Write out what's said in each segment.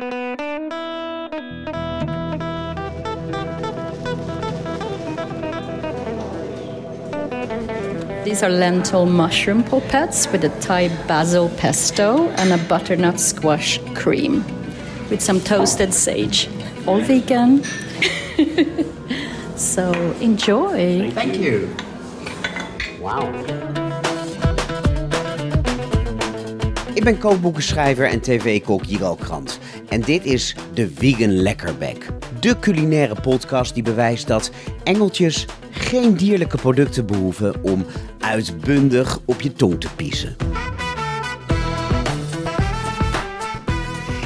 These are lentil mushroom polpettes with a Thai basil pesto and a butternut squash cream with some toasted sage. All vegan. so enjoy. Thank you. Wauw. Ik ben kookboekenschrijver en tv-kok Jiro Krant. En dit is de Vegan Lekkerbek. De culinaire podcast die bewijst dat engeltjes geen dierlijke producten behoeven om uitbundig op je tong te piezen.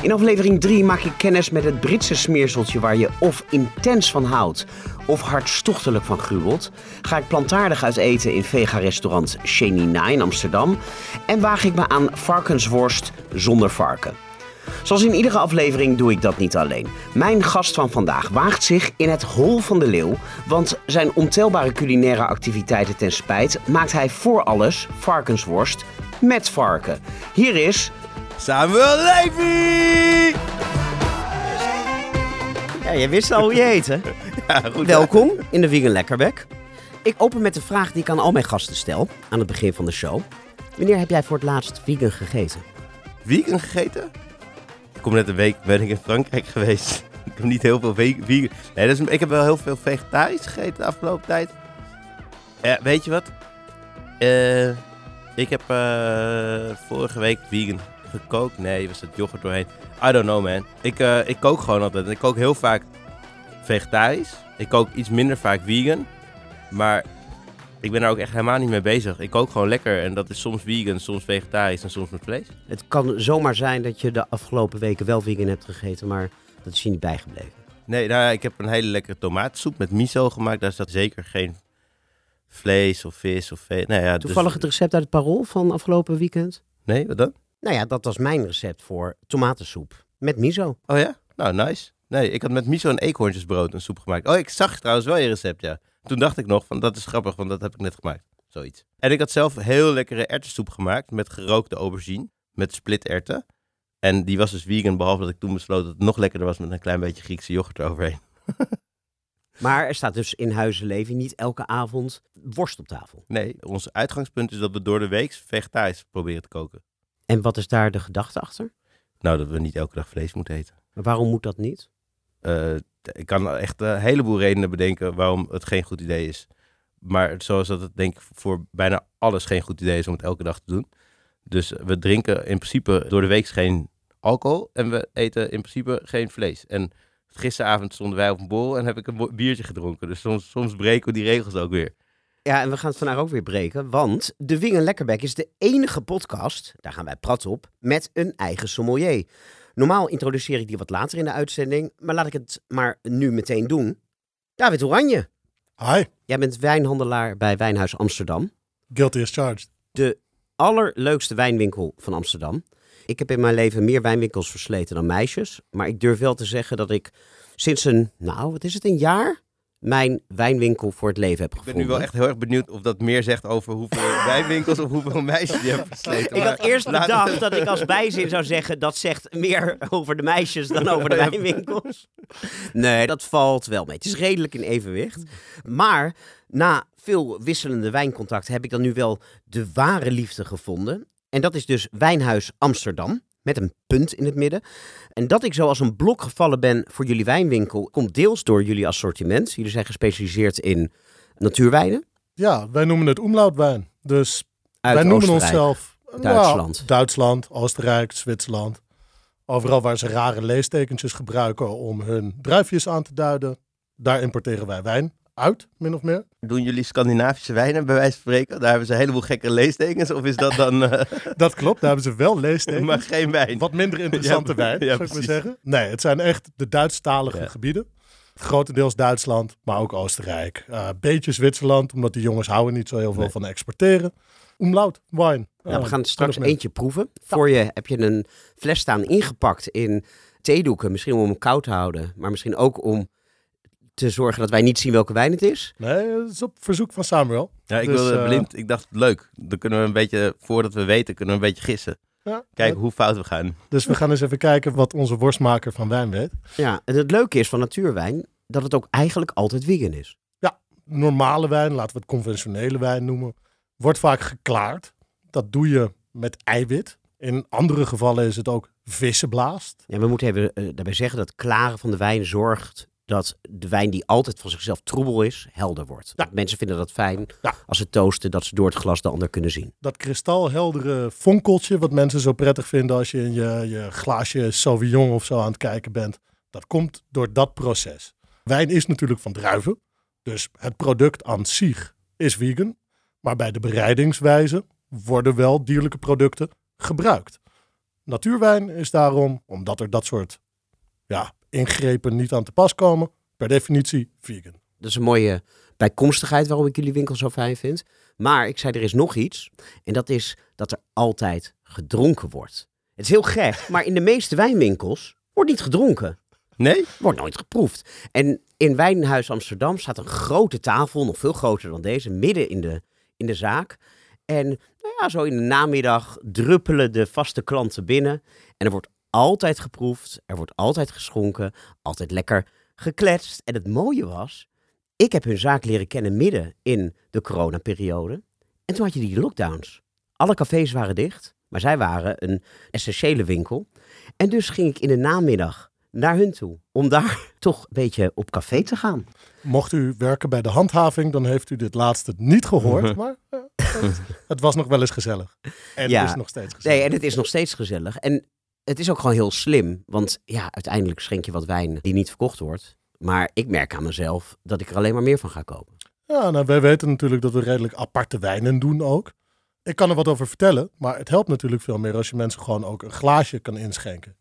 In aflevering 3 maak ik kennis met het Britse smeerseltje waar je of intens van houdt of hartstochtelijk van gruwelt. Ga ik plantaardig uit eten in vega-restaurant Shenina in Amsterdam. En waag ik me aan varkensworst zonder varken. Zoals in iedere aflevering doe ik dat niet alleen. Mijn gast van vandaag waagt zich in het hol van de leeuw, want zijn ontelbare culinaire activiteiten ten spijt maakt hij voor alles varkensworst met varken. Hier is Samuel Levy! Ja, je wist al hoe je heet, hè? Ja, goed. Welkom in de Vegan Lekkerbek. Ik open met de vraag die ik aan al mijn gasten stel aan het begin van de show. Wanneer heb jij voor het laatst vegan gegeten? Vegan gegeten? Kom net een week, ben ik in Frankrijk geweest. Ik heb niet heel veel ve- vegan... Nee, is, ik heb wel heel veel vegetarisch gegeten de afgelopen tijd. Weet je wat? Eh, ik heb eh, vorige week vegan gekookt. Nee, was dat yoghurt doorheen? I don't know, man. Ik, eh, ik kook gewoon altijd. Ik kook heel vaak vegetarisch. Ik kook iets minder vaak vegan. Maar ik ben daar ook echt helemaal niet mee bezig. Ik kook gewoon lekker. En dat is soms vegan, soms vegetarisch en soms met vlees. Het kan zomaar zijn dat je de afgelopen weken wel vegan hebt gegeten, maar dat is je niet bijgebleven. Nee, nou ik heb een hele lekkere tomatensoep met miso gemaakt. Daar zat zeker geen vlees of vis of vee. Nou ja, dus- Toevallig het recept uit het Parool van afgelopen weekend. Nee, wat dan? Nou ja, dat was mijn recept voor tomatensoep met miso. Oh ja? Nou, nice. Nee, ik had met miso en eekhoorntjesbrood een soep gemaakt. Oh, ik zag trouwens wel je recept, ja. Toen dacht ik nog van, dat is grappig, want dat heb ik net gemaakt. Zoiets. En ik had zelf heel lekkere erwtensoep gemaakt met gerookte aubergine. Met splitterwten. En die was dus vegan, behalve dat ik toen besloot dat het nog lekkerder was met een klein beetje Griekse yoghurt eroverheen. Maar er staat dus in Huizenleven niet elke avond worst op tafel. Nee, ons uitgangspunt is dat we door de week vegetarisch proberen te koken. En wat is daar de gedachte achter? Nou, dat we niet elke dag vlees moeten eten. Maar waarom moet dat niet? Eh, ik kan echt een heleboel redenen bedenken waarom het geen goed idee is. Maar zoals dat het denk ik voor bijna alles geen goed idee is om het elke dag te doen. Dus we drinken in principe door de week geen alcohol en we eten in principe geen vlees. En gisteravond stonden wij op een borrel en heb ik een biertje gedronken. Dus soms, soms breken we die regels ook weer. Ja, en we gaan het vandaag ook weer breken, want de Wing Lekkerbek is de enige podcast, daar gaan wij prat op, met een eigen sommelier. Normaal introduceer ik die wat later in de uitzending, maar laat ik het maar nu meteen doen. David Oranje, Hi, jij bent wijnhandelaar bij Wijnhuis Amsterdam. guilty as charged. De allerleukste wijnwinkel van Amsterdam. Ik heb in mijn leven meer wijnwinkels versleten dan meisjes, maar ik durf wel te zeggen dat ik sinds een, nou wat is het, een jaar, mijn wijnwinkel voor het leven heb Ik ben gevonden. nu wel echt heel erg benieuwd of dat meer zegt over hoeveel wijnwinkels of hoeveel meisjes je hebt versleten. Ik had eerst bedacht dat ik als bijzin zou zeggen dat zegt meer over de meisjes dan over de wijnwinkels. Nee, dat valt wel mee. Het is redelijk in evenwicht. Maar na veel wisselende wijncontacten heb ik dan nu wel de ware liefde gevonden. En dat is dus Wijnhuis Amsterdam. Met een punt in het midden. En dat ik zo als een blok gevallen ben voor jullie wijnwinkel, komt deels door jullie assortiment. Jullie zijn gespecialiseerd in natuurwijnen. Ja, wij noemen het umlautwijn. Dus Uit wij noemen Oostenrijk. onszelf Duitsland. Nou, Duitsland, Oostenrijk, Zwitserland. Overal waar ze rare leestekentjes gebruiken om hun druifjes aan te duiden, daar importeren wij wijn uit, min of meer. Doen jullie Scandinavische wijnen bij wijze van spreken? Daar hebben ze een heleboel gekke leestekens. Of is dat dan... eh, Dat klopt, daar hebben ze wel leestekens. maar geen wijn? Wat minder interessante Ja, wijn, ja, zou ik maar zeggen. Nee, het zijn echt de Duitsstalige Ja. gebieden. Grotendeels Duitsland, maar ook Oostenrijk. Eh beetje Zwitserland, omdat die jongens houden niet zo heel veel Nee. van exporteren. Umlaut, wine. Ja, we gaan straks eentje proeven. Voor je heb je een fles staan ingepakt in theedoeken. Misschien om hem koud te houden. Maar misschien ook om te zorgen dat wij niet zien welke wijn het is. Nee, dat is op verzoek van Samuel. Ja, ik Dus, wilde eh, blind. Ik dacht, leuk. Dan kunnen we een beetje, voordat we weten, kunnen we een beetje gissen. Ja, Kijken hoe fout we gaan. Dus we gaan eens even kijken wat onze worstmaker van wijn weet. Ja, en het leuke is van natuurwijn dat het ook eigenlijk altijd vegan is. Normale wijn, laten we het conventionele wijn noemen, wordt vaak geklaard. Dat doe je met eiwit. In andere gevallen is het ook vissenblaast. Ja, we moeten even eh, daarbij zeggen dat klaren van de wijn zorgt dat de wijn die altijd van zichzelf troebel is, helder wordt. Ja. Mensen vinden dat fijn Ja. als ze toasten, dat ze door het glas de ander kunnen zien. Dat kristalheldere fonkeltje, wat mensen zo prettig vinden als je in je, je glaasje Sauvignon of zo aan het kijken bent, dat komt door dat proces. Wijn is natuurlijk van druiven, dus het product aan zich is vegan. Maar bij de bereidingswijze worden wel dierlijke producten gebruikt. Natuurwijn is daarom, omdat er dat soort ja, ingrepen niet aan te pas komen, per definitie vegan. Dat is een mooie bijkomstigheid waarom ik jullie winkel zo fijn vind. Maar ik zei, er is nog iets. En dat is dat er altijd gedronken wordt. Het is heel gek, maar in de meeste wijnwinkels wordt niet gedronken. Nee? Wordt nooit geproefd. En in Wijnhuis Amsterdam staat een grote tafel, nog veel groter dan deze, midden in de, in de zaak. En nou ja, zo in de namiddag druppelen de vaste klanten binnen. En er wordt altijd geproefd, er wordt altijd geschonken, altijd lekker gekletst. En het mooie was, ik heb hun zaak leren kennen midden in de coronaperiode. En toen had je die lockdowns. Alle cafés waren dicht, maar zij waren een essentiële winkel. En dus ging ik in de namiddag naar hun toe. Om daar toch een beetje op café te gaan. Mocht u werken bij de handhaving, dan heeft u dit laatste niet gehoord. Maar eh, het, het was nog wel eens gezellig. En Ja. is nog steeds gezellig. Nee, en het is nog steeds gezellig. En het is ook gewoon heel slim. Want ja, uiteindelijk schenk je wat wijn die niet verkocht wordt. Maar ik merk aan mezelf dat ik er alleen maar meer van ga kopen. Ja, nou, wij weten natuurlijk dat we redelijk aparte wijnen doen ook. Ik kan er wat over vertellen, maar het helpt natuurlijk veel meer als je mensen gewoon ook een glaasje kan inschenken.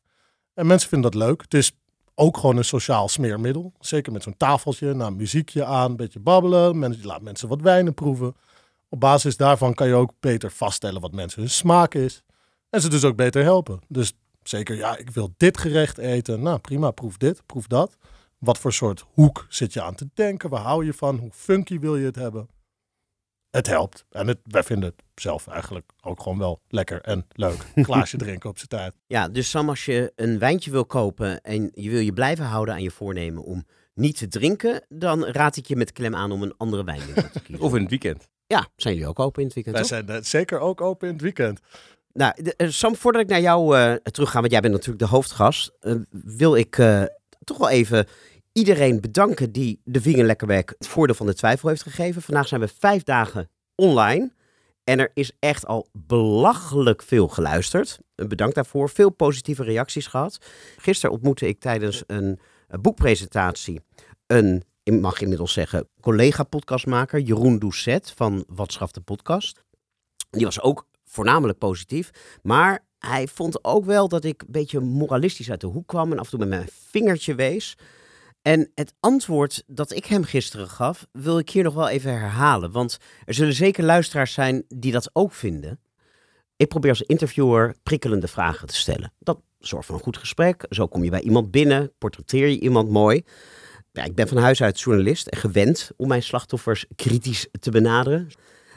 En mensen vinden dat leuk. Het is ook gewoon een sociaal smeermiddel. Zeker met zo'n tafeltje, nou, muziekje aan, een beetje babbelen. Men, je laat mensen wat wijnen proeven. Op basis daarvan kan je ook beter vaststellen wat mensen hun smaak is. En ze dus ook beter helpen. Dus zeker, ja, ik wil dit gerecht eten. Nou, prima, proef dit, proef dat. Wat voor soort hoek zit je aan te denken? Waar hou je van? Hoe funky wil je het hebben? Het helpt. En het, wij vinden het zelf eigenlijk ook gewoon wel lekker en leuk. Een glaasje drinken op zijn tijd. Ja, dus Sam, als je een wijntje wil kopen en je wil je blijven houden aan je voornemen om niet te drinken, dan raad ik je met klem aan om een andere wijnwinkel te kiezen. Of in het weekend. Ja, zijn jullie ook open in het weekend? Wij toch? zijn eh, zeker ook open in het weekend. Nou, eh, Sam, voordat ik naar jou eh terug ga, want jij bent natuurlijk de hoofdgast, eh, wil ik toch wel even iedereen bedanken die de Vegan Lekkerwerk het voordeel van de twijfel heeft gegeven. Vandaag zijn we vijf dagen online en er is echt al belachelijk veel geluisterd. Bedankt daarvoor. Veel positieve reacties gehad. Gisteren ontmoette ik tijdens een eh, boekpresentatie een, ik mag inmiddels zeggen, collega-podcastmaker Jeroen Doucet van Wat Schaft de Podcast. Die was ook voornamelijk positief. Maar hij vond ook wel dat ik een beetje moralistisch uit de hoek kwam en af en toe met mijn vingertje wees. En het antwoord dat ik hem gisteren gaf, wil ik hier nog wel even herhalen. Want er zullen zeker luisteraars zijn die dat ook vinden. Ik probeer als interviewer prikkelende vragen te stellen. Dat zorgt voor een goed gesprek. Zo kom je bij iemand binnen, portretteer je iemand mooi. Ja, ik ben van huis uit journalist en gewend om mijn slachtoffers kritisch te benaderen.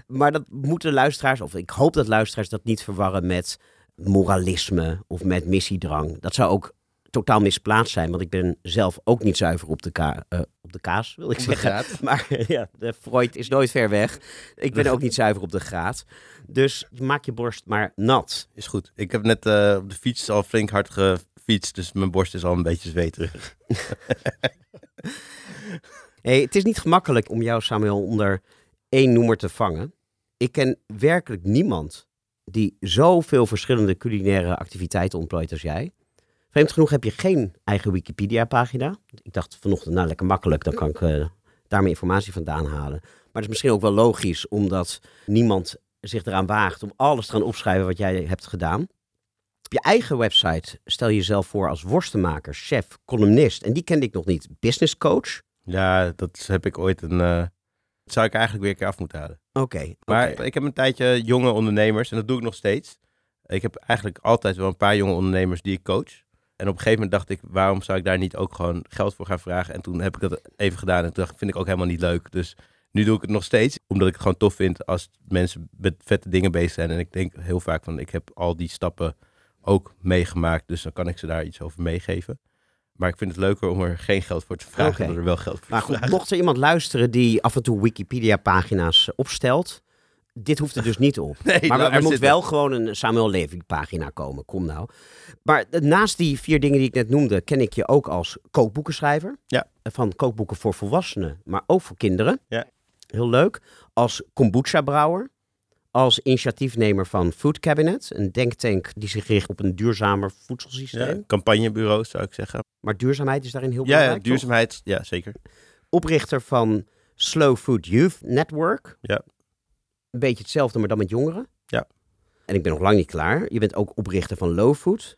Maar dat moeten luisteraars, of ik hoop dat luisteraars dat niet verwarren met moralisme of met missiedrang. Dat zou ook totaal misplaatst zijn, want ik ben zelf ook niet zuiver op de, ka eh, op de kaas, wil ik zeggen. graad. Maar ja, de Freud is nooit ver weg. Ik ben ook niet zuiver op de graad. Dus maak je borst maar nat. Is goed. Ik heb net eh, op de fiets al flink hard gefietst, dus mijn borst is al een beetje zweterig. Hey, het is niet gemakkelijk om jou, Samuel, onder één noemer te vangen. Ik ken werkelijk niemand die zoveel verschillende culinaire activiteiten ontplooit als jij. Vreemd genoeg heb je geen eigen Wikipedia-pagina. Ik dacht vanochtend, nou lekker makkelijk, dan kan ik eh, daar mijn informatie vandaan halen. Maar het is misschien ook wel logisch, omdat niemand zich eraan waagt om alles te gaan opschrijven wat jij hebt gedaan. Op je eigen website stel je jezelf voor als worstenmaker, chef, columnist. En die kende ik nog niet. Business coach. Ja, dat heb ik ooit een... eh, dat zou ik eigenlijk weer een keer af moeten halen. Oké. Maar ik heb een tijdje jonge ondernemers en dat doe ik nog steeds. Ik heb eigenlijk altijd wel een paar jonge ondernemers die ik coach. En op een gegeven moment dacht ik, waarom zou ik daar niet ook gewoon geld voor gaan vragen? En toen heb ik dat even gedaan en toen dacht ik, vind ik ook helemaal niet leuk. Dus Nu doe ik het nog steeds, omdat ik het gewoon tof vind als mensen met vette dingen bezig zijn. En ik denk heel vaak van, ik heb al die stappen ook meegemaakt, dus dan kan ik ze daar iets over meegeven. Maar ik vind het leuker om er geen geld voor te vragen dan er wel geld voor Maar te goed, vragen. mocht er iemand luisteren die af en toe Wikipedia-pagina's opstelt, dit hoeft er dus niet op. Nee, maar er moet wel gewoon een Samuel Levy-pagina komen. Kom nou. Maar naast die vier dingen die ik net noemde, ken ik je ook als kookboekenschrijver. Ja. Van kookboeken voor volwassenen, maar ook voor kinderen. Ja. Heel leuk. Als kombucha-brouwer. Als initiatiefnemer van Food Cabinet, een denktank die zich richt op een duurzamer voedselsysteem. Ja, campagnebureaus zou ik zeggen. Maar duurzaamheid is daarin heel belangrijk. ja, duurzaamheid, ja zeker. oprichter van Slow Food Youth Network. Ja. Een beetje hetzelfde, maar dan met jongeren. Ja. En ik ben nog lang niet klaar. Je bent ook oprichter van Low Food,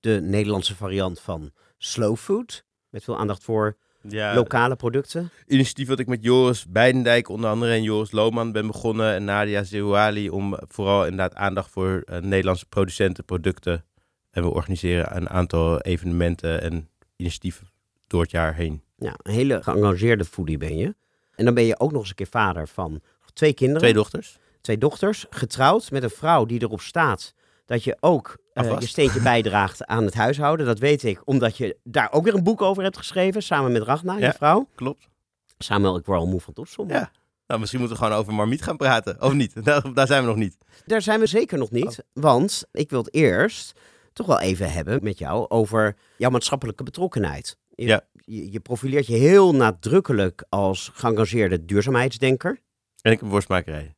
de Nederlandse variant van Slow Food. Met veel aandacht voor Ja, lokale producten. initiatief wat ik met Joris Beidendijk onder andere en Joris Lohman ben begonnen en Nadia Zerouali om vooral inderdaad aandacht voor eh, Nederlandse producenten, producten. En we organiseren een aantal evenementen en initiatieven door het jaar heen. Ja, een hele geëngageerde foodie ben je. En dan ben je ook nog eens een keer vader van twee kinderen. Twee dochters. twee dochters, getrouwd met een vrouw die erop staat dat je ook Alvast. je steentje bijdraagt aan het huishouden. Dat weet ik, omdat je daar ook weer een boek over hebt geschreven, samen met Ragna, je Ja. vrouw. Klopt. Samuel, ik word al moe van het opzommen. Ja. Nou, misschien moeten we gewoon over Marmiet gaan praten. Of niet? Daar, daar zijn we nog niet. Daar zijn we zeker nog niet, want ik wil het eerst toch wel even hebben met jou over jouw maatschappelijke betrokkenheid. Je, Ja. je, je profileert je heel nadrukkelijk als geëngageerde duurzaamheidsdenker. En ik heb een worstmakerij.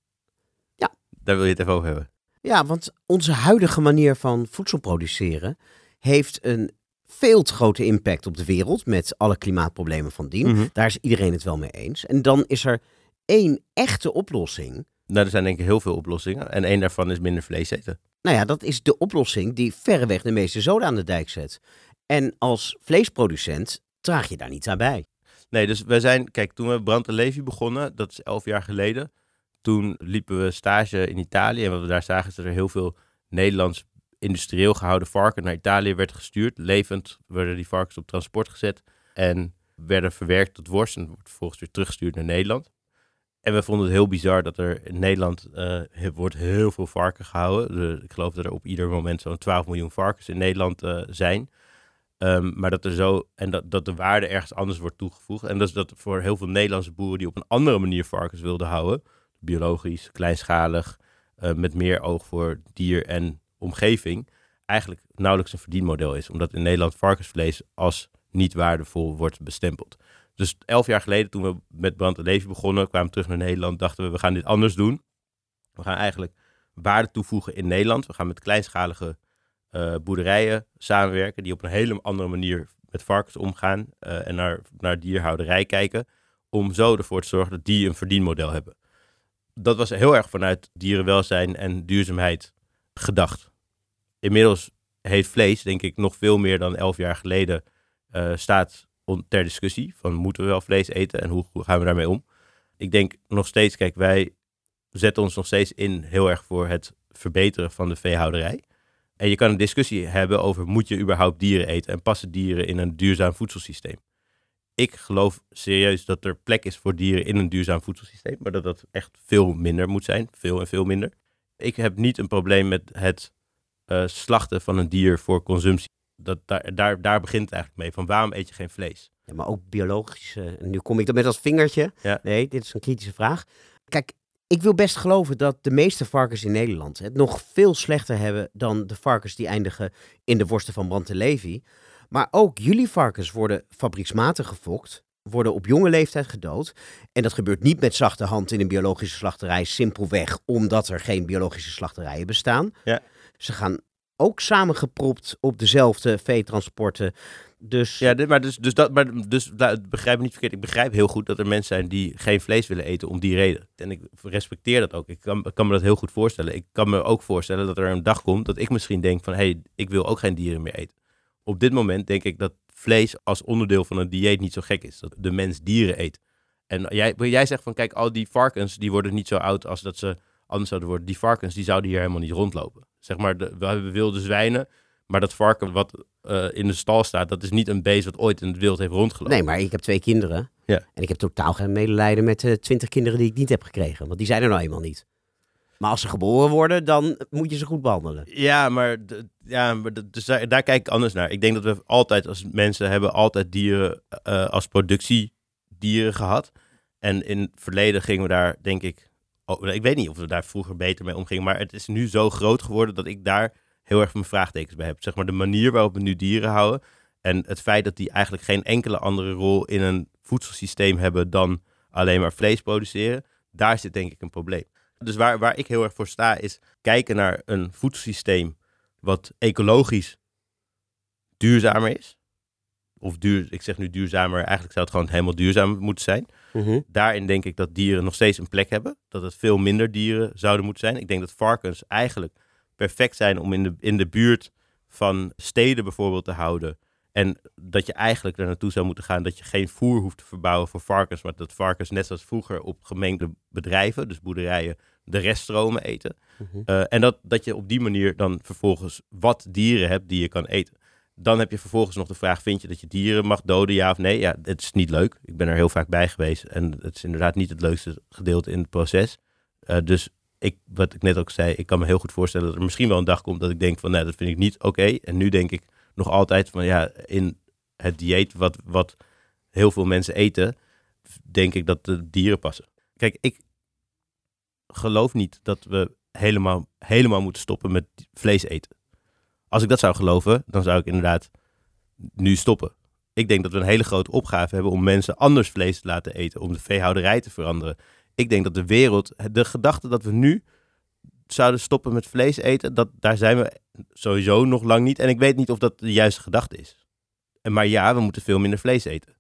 Ja. Daar wil je het even over hebben. Ja, want onze huidige manier van voedsel produceren heeft een veel te grote impact op de wereld met alle klimaatproblemen van dien. Mhm. Daar is iedereen het wel mee eens. En dan is er één echte oplossing. Nou, er zijn denk ik heel veel oplossingen. En één daarvan is minder vlees eten. Nou ja, dat is de oplossing die verreweg de meeste zoden aan de dijk zet. En als vleesproducent draag je daar niet aan bij. Nee, dus we zijn, kijk, toen we Brand en Levi begonnen, dat is elf jaar geleden. Toen liepen we stage in Italië. En wat we daar zagen is dat er heel veel Nederlands industrieel gehouden varken naar Italië werd gestuurd. Levend werden die varkens op transport gezet. En werden verwerkt tot worst en vervolgens weer teruggestuurd naar Nederland. En we vonden het heel bizar dat er in Nederland eh, wordt heel veel varken gehouden. De- ik geloof dat er op ieder moment zo'n 12 miljoen varkens in Nederland eh, zijn. Ehm, maar dat er zo en dat, dat de waarde ergens anders wordt toegevoegd. En dat is dat voor heel veel Nederlandse boeren die op een andere manier varkens wilden houden, biologisch, kleinschalig, eh, met meer oog voor dier en omgeving, eigenlijk nauwelijks een verdienmodel is. Omdat in Nederland varkensvlees als niet waardevol wordt bestempeld. Dus elf jaar geleden, toen we met Brand en Leven begonnen, kwamen we terug naar Nederland, dachten we, we gaan dit anders doen. We gaan eigenlijk waarde toevoegen in Nederland. We gaan met kleinschalige eh, boerderijen samenwerken die op een hele andere manier met varkens omgaan eh, en naar, naar dierhouderij kijken, om zo ervoor te zorgen dat die een verdienmodel hebben. Dat was heel erg vanuit dierenwelzijn en duurzaamheid gedacht. Inmiddels heeft vlees, denk ik, nog veel meer dan elf jaar geleden eh, staat ter discussie van moeten we wel vlees eten en hoe, hoe gaan we daarmee om. Ik denk nog steeds, kijk, wij zetten ons nog steeds in heel erg voor het verbeteren van de veehouderij. En je kan een discussie hebben over moet je überhaupt dieren eten en passen dieren in een duurzaam voedselsysteem. Ik geloof serieus dat er plek is voor dieren in een duurzaam voedselsysteem, maar dat dat echt veel minder moet zijn, veel en veel minder. Ik heb niet een probleem met het eh, slachten van een dier voor consumptie. Dat, daar, daar, daar begint het eigenlijk mee, van waarom eet je geen vlees? Ja, maar ook biologisch. eh, nu kom ik dan met dat vingertje. Ja. Nee, dit is een kritische vraag. Kijk, ik wil best geloven dat de meeste varkens in Nederland het nog veel slechter hebben dan de varkens die eindigen in de worsten van Brand en Levi. Maar ook jullie varkens worden fabrieksmatig gefokt, worden op jonge leeftijd gedood. En dat gebeurt niet met zachte hand in een biologische slachterij, simpelweg omdat er geen biologische slachterijen bestaan. Ja. Ze gaan ook samengepropt op dezelfde veetransporten. Dus Ja, dit- maar dus, dus, dat, maar dus begrijp me niet verkeerd. Ik begrijp heel goed dat er mensen zijn die geen vlees willen eten om die reden. En ik respecteer dat ook. Ik kan, ik kan me dat heel goed voorstellen. Ik kan me ook voorstellen dat er een dag komt dat ik misschien denk van... hé, hey, ik wil ook geen dieren meer eten. Op dit moment denk ik dat vlees als onderdeel van een dieet niet zo gek is. Dat de mens dieren eet. En jij, jij zegt van kijk, al die varkens die worden niet zo oud als dat ze anders zouden worden. Die varkens die zouden hier helemaal niet rondlopen. Zeg maar, de, we hebben wilde zwijnen Maar dat varken wat eh, in de stal staat, dat is niet een beest wat ooit in het wild heeft rondgelopen. Nee, maar ik heb twee kinderen. Ja. En ik heb totaal geen medelijden met de twintig kinderen die ik niet heb gekregen. Want die zijn er nou eenmaal niet. Maar als ze geboren worden, dan moet je ze goed behandelen. Ja, maar, ja, dus daar, kijk ik anders naar. Ik denk dat we altijd als mensen hebben altijd dieren eh, als productiedieren gehad. En in het verleden gingen we daar, denk ik, ik weet niet of we daar vroeger beter mee omgingen, maar het is nu zo groot geworden dat ik daar heel erg mijn vraagtekens bij heb. Zeg maar de manier waarop we nu dieren houden en het feit dat die eigenlijk geen enkele andere rol in een voedselsysteem hebben dan alleen maar vlees produceren, daar zit denk ik een probleem. Dus waar, waar ik heel erg voor sta is kijken naar een voedselsysteem wat ecologisch duurzamer is. Of duur, ik zeg nu duurzamer, eigenlijk zou het gewoon helemaal duurzaam moeten zijn. Daarin denk ik dat dieren nog steeds een plek hebben. Dat het veel minder dieren zouden moeten zijn. Ik denk dat varkens eigenlijk perfect zijn om in de, in de buurt van steden bijvoorbeeld te houden. En dat je eigenlijk er naartoe zou moeten gaan dat je geen voer hoeft te verbouwen voor varkens. Maar dat varkens net zoals vroeger op gemengde bedrijven, dus boerderijen, de reststromen eten. Eh, en dat, dat je op die manier dan vervolgens wat dieren hebt die je kan eten. Dan heb je vervolgens nog de vraag, vind je dat je dieren mag doden, ja of nee? Ja, het is niet leuk. Ik ben er heel vaak bij geweest. En het is inderdaad niet het leukste gedeelte in het proces. Eh, dus ik, wat ik net ook zei, ik kan me heel goed voorstellen dat er misschien wel een dag komt dat ik denk van, nou, dat vind ik niet oké. En nu denk ik nog altijd van, ja, in het dieet wat, wat heel veel mensen eten, denk ik dat de dieren passen. Kijk, ik geloof niet dat we helemaal, helemaal moeten stoppen met vlees eten. Als ik dat zou geloven, dan zou ik inderdaad nu stoppen. Ik denk dat we een hele grote opgave hebben om mensen anders vlees te laten eten, om de veehouderij te veranderen. Ik denk dat de wereld, de gedachte dat we nu zouden stoppen met vlees eten, dat, daar zijn we sowieso nog lang niet. En ik weet niet of dat de juiste gedachte is. Maar ja, we moeten veel minder vlees eten.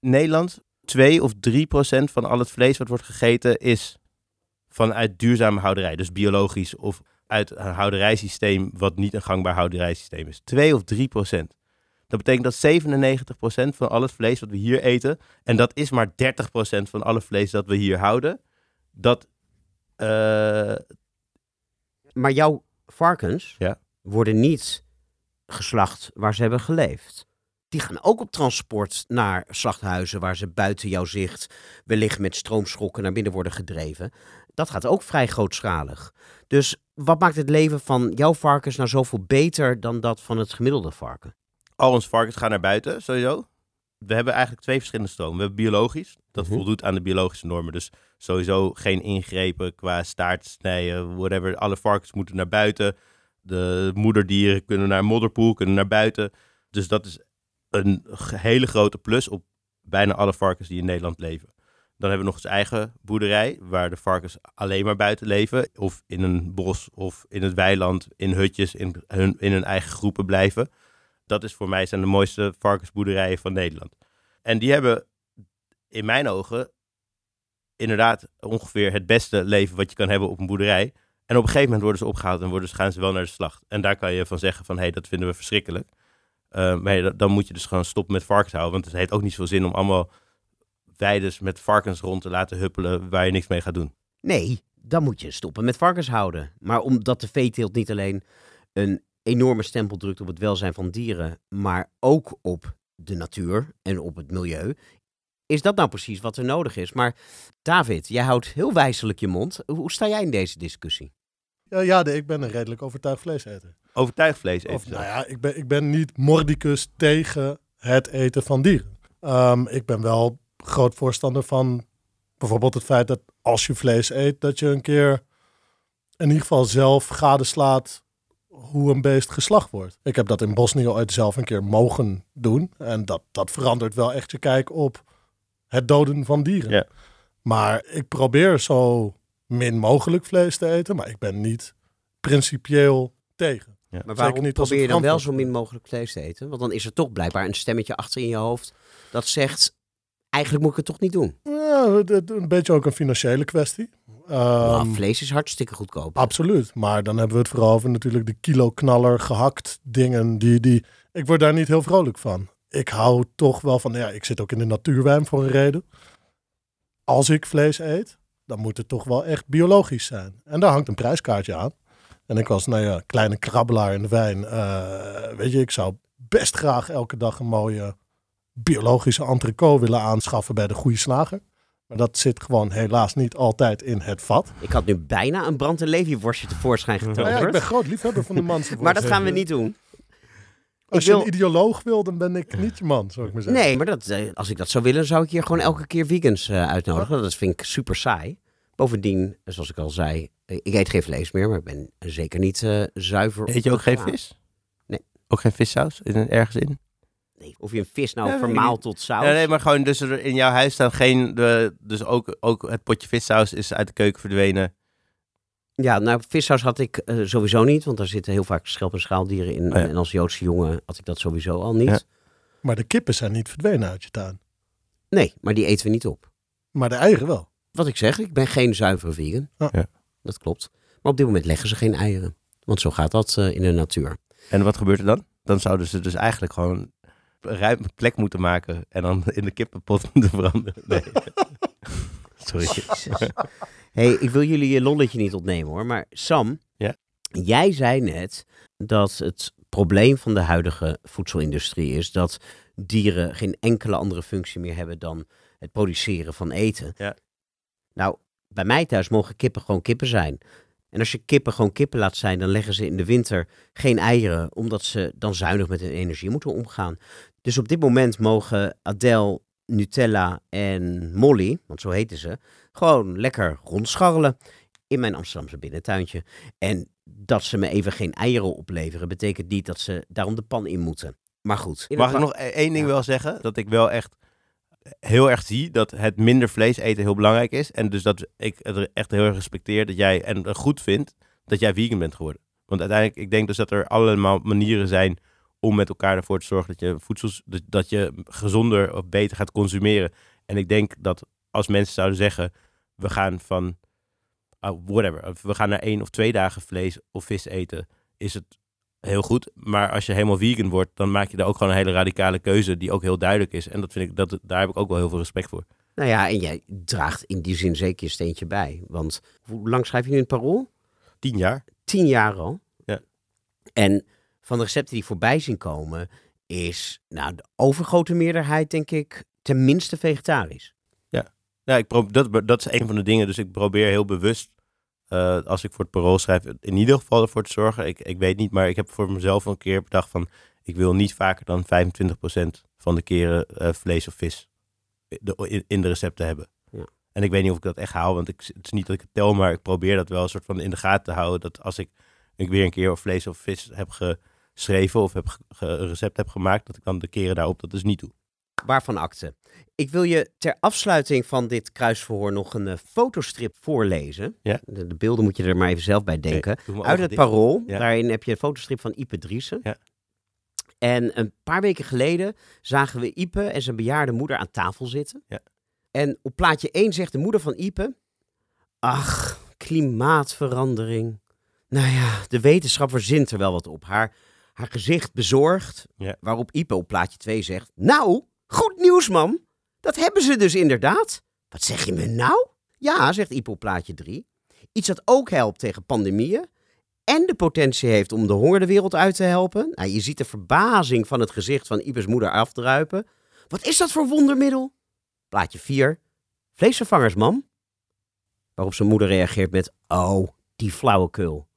Nederland, 2 of 3 procent van al het vlees wat wordt gegeten is vanuit duurzame houderij. Dus biologisch of uit een houderijsysteem wat niet een gangbaar houderijsysteem is. 2 of 3 procent. Dat betekent dat 97 procent van al het vlees wat we hier eten, en dat is maar 30 procent van alle vlees dat we hier houden, dat eh, Maar jouw varkens Ja. worden niet geslacht waar ze hebben geleefd. Die gaan ook op transport naar slachthuizen waar ze buiten jouw zicht wellicht met stroomschokken naar binnen worden gedreven. Dat gaat ook vrij grootschalig. Dus wat maakt het leven van jouw varkens nou zoveel beter dan dat van het gemiddelde varken? al onze varkens gaan naar buiten, sowieso. We hebben eigenlijk twee verschillende stromen. We hebben biologisch, dat Mhm. voldoet aan de biologische normen. Dus sowieso geen ingrepen qua staart snijden, whatever. Alle varkens moeten naar buiten. De moederdieren kunnen naar modderpoel, kunnen naar buiten. Dus dat is een hele grote plus op bijna alle varkens die in Nederland leven. Dan hebben we nog eens eigen boerderij, waar de varkens alleen maar buiten leven. Of in een bos of in het weiland, in hutjes, in hun, in hun eigen groepen blijven. Dat is voor mij zijn de mooiste varkensboerderijen van Nederland. En die hebben in mijn ogen inderdaad ongeveer het beste leven wat je kan hebben op een boerderij. En op een gegeven moment worden ze opgehaald en worden, gaan ze wel naar de slacht. En daar kan je van zeggen van, hé, hey, dat vinden we verschrikkelijk. Uh, maar dan moet je dus gewoon stoppen met varkens houden. Want het heeft ook niet zoveel zin om allemaal weides met varkens rond te laten huppelen waar je niks mee gaat doen. Nee, dan moet je stoppen met varkens houden. Maar omdat de veeteelt niet alleen een enorme stempel drukt op het welzijn van dieren, maar ook op de natuur en op het milieu, is dat nou precies wat er nodig is. Maar David, jij houdt heel wijselijk je mond. Hoe sta jij in deze discussie? Ja, ja de, ik ben een redelijk overtuigd vleeseter. Overtuigd vlees eten. Of, nou ja, ik ben, ik ben niet mordicus tegen het eten van dieren. Um, ik ben wel groot voorstander van bijvoorbeeld het feit dat als je vlees eet, dat je een keer in ieder geval zelf gadeslaat hoe een beest geslacht wordt. Ik heb dat in Bosnië ooit zelf een keer mogen doen. En dat, dat verandert wel echt je kijk op het doden van dieren. Ja. Maar ik probeer zo min mogelijk vlees te eten, maar ik ben niet principieel tegen. Ja. Maar waarom niet probeer je dan wel zo min mogelijk vlees te eten? Want dan is er toch blijkbaar een stemmetje achter in je hoofd dat zegt, eigenlijk moet ik het toch niet doen. Ja, een beetje ook een financiële kwestie. Nou, Ehm, vlees is hartstikke goedkoop. Absoluut, maar dan hebben we het vooral over natuurlijk de kilo-knaller gehakt dingen. Die, die, ik word daar niet heel vrolijk van. Ik hou toch wel van, ja, ik zit ook in de natuurwijn voor een reden. Als ik vlees eet, dan moet het toch wel echt biologisch zijn. En daar hangt een prijskaartje aan. En ik was, nou ja, kleine krabbelaar in de wijn. Eh, weet je, ik zou best graag elke dag een mooie biologische entrecote willen aanschaffen bij de goede slager. Maar dat zit gewoon helaas niet altijd in het vat. Ik had nu bijna een brand- en leefworstje tevoorschijn Nou ja, ik getoverd. ben groot liefhebber van de man. maar dat gaan we niet doen. Als Ik je wil- een ideoloog wil, dan ben ik niet je man, zou ik maar zeggen. Nee, maar dat, eh, als ik dat zou willen, zou ik hier gewoon elke keer vegans eh, uitnodigen. Dat vind ik super saai. Bovendien, zoals ik al zei, eh, ik eet geen vlees meer, maar ik ben zeker niet eh, zuiver. Eet je ook geen vis? Nee. Ook geen vissaus in, ergens in? Nee, of je een vis nou vermaalt tot saus. Ja, nee, maar gewoon dus er in jouw huis staan geen... De, dus ook, ook het potje vissaus is uit de keuken verdwenen. Ja, nou, vissaus had ik eh, sowieso niet, want daar zitten heel vaak schelp- en schaaldieren in. Oh ja. En als Joodse jongen had ik dat sowieso al niet. Ja. Maar de kippen zijn niet verdwenen uit je tuin. Nee, maar die eten we niet op. Maar de eieren wel. Wat ik zeg, ik ben geen zuivere vegan. Ja. Ja. Dat klopt. Maar op dit moment leggen ze geen eieren. Want zo gaat dat eh, in de natuur. En wat gebeurt er dan? Dan zouden ze dus eigenlijk gewoon een ruime plek moeten maken en dan in de kippenpot moeten veranderen. Nee. Sorry. hey, ik wil jullie je lolletje niet ontnemen hoor. Maar Sam, Ja? jij zei net dat het probleem van de huidige voedselindustrie is dat dieren geen enkele andere functie meer hebben dan het produceren van eten. Ja. Nou, bij mij thuis mogen kippen gewoon kippen zijn. En als je kippen gewoon kippen laat zijn, dan leggen ze in de winter geen eieren, omdat ze dan zuinig met hun energie moeten omgaan. Dus op dit moment mogen Adele, Nutella en Molly, want zo heten ze, gewoon lekker rondscharrelen in mijn Amsterdamse binnentuintje. En dat ze me even geen eieren opleveren, betekent niet dat ze daarom de pan in moeten. Maar goed. Mag ik nog e- één ding Ja. wel zeggen? Dat ik wel echt heel erg zie dat het minder vlees eten heel belangrijk is. En dus dat ik het echt heel erg respecteer dat jij en goed vind dat jij vegan bent geworden. Want uiteindelijk, ik denk dus dat er allemaal manieren zijn om met elkaar ervoor te zorgen dat je voedsels, dat- dat je gezonder of beter gaat consumeren. En ik denk dat als mensen zouden zeggen, we gaan van, ah, whatever, we gaan naar één of twee dagen vlees of vis eten, is het heel goed. Maar als je helemaal vegan wordt, dan maak je daar ook gewoon een hele radicale keuze die ook heel duidelijk is. En dat vind ik, dat, daar heb ik ook wel heel veel respect voor. Nou ja, en jij draagt in die zin zeker je steentje bij. Want hoe lang schrijf je nu in het parool? Tien jaar. Tien jaar al. Ja. En van de recepten die voorbij zien komen, is nou, de overgrote meerderheid, denk ik, tenminste vegetarisch. Ja, ik probeer, dat, dat is een van de dingen. Dus ik probeer heel bewust, eh, als ik voor het parool schrijf, in ieder geval ervoor te zorgen. Ik, ik weet niet, maar ik heb voor mezelf een keer bedacht van, ik wil niet vaker dan 25% van de keren eh, vlees of vis in, de recepten hebben. Ja. En ik weet niet of ik dat echt haal, want ik, het is niet dat ik het tel, maar ik probeer dat wel een soort van in de gaten te houden. Dat als ik, ik weer een keer of vlees of vis heb geschreven of heb een recept heb gemaakt, dat ik dan de keren daarop dat dus niet doe. Waarvan akte. Ik wil je ter afsluiting van dit kruisverhoor nog een eh, fotostrip voorlezen. Ja. De, de beelden moet je er maar even zelf bij denken. Uit het. Parool. Ja. Daarin heb je een fotostrip van Ipe Driessen. Ja. En een paar weken geleden zagen we Ipe en zijn bejaarde moeder aan tafel zitten. Ja. En op plaatje 1 zegt de moeder van Ipe... Ach, klimaatverandering. Nou ja, de wetenschap verzint er wel wat op. Haar, haar gezicht bezorgd. Ja. Waarop Ipe op plaatje 2 zegt... Nou, goed nieuws, mam. Dat hebben ze dus inderdaad. Wat zeg je me nou? Ja, zegt Ipe op plaatje 3. Iets dat ook helpt tegen pandemieën en de potentie heeft om de honger de wereld uit te helpen. Nou, je ziet de verbazing van het gezicht van Ipes moeder afdruipen. Wat is dat voor wondermiddel? Plaatje 4. Vleesvervangers, mam. Waarop zijn moeder reageert met, oh, die flauwekul.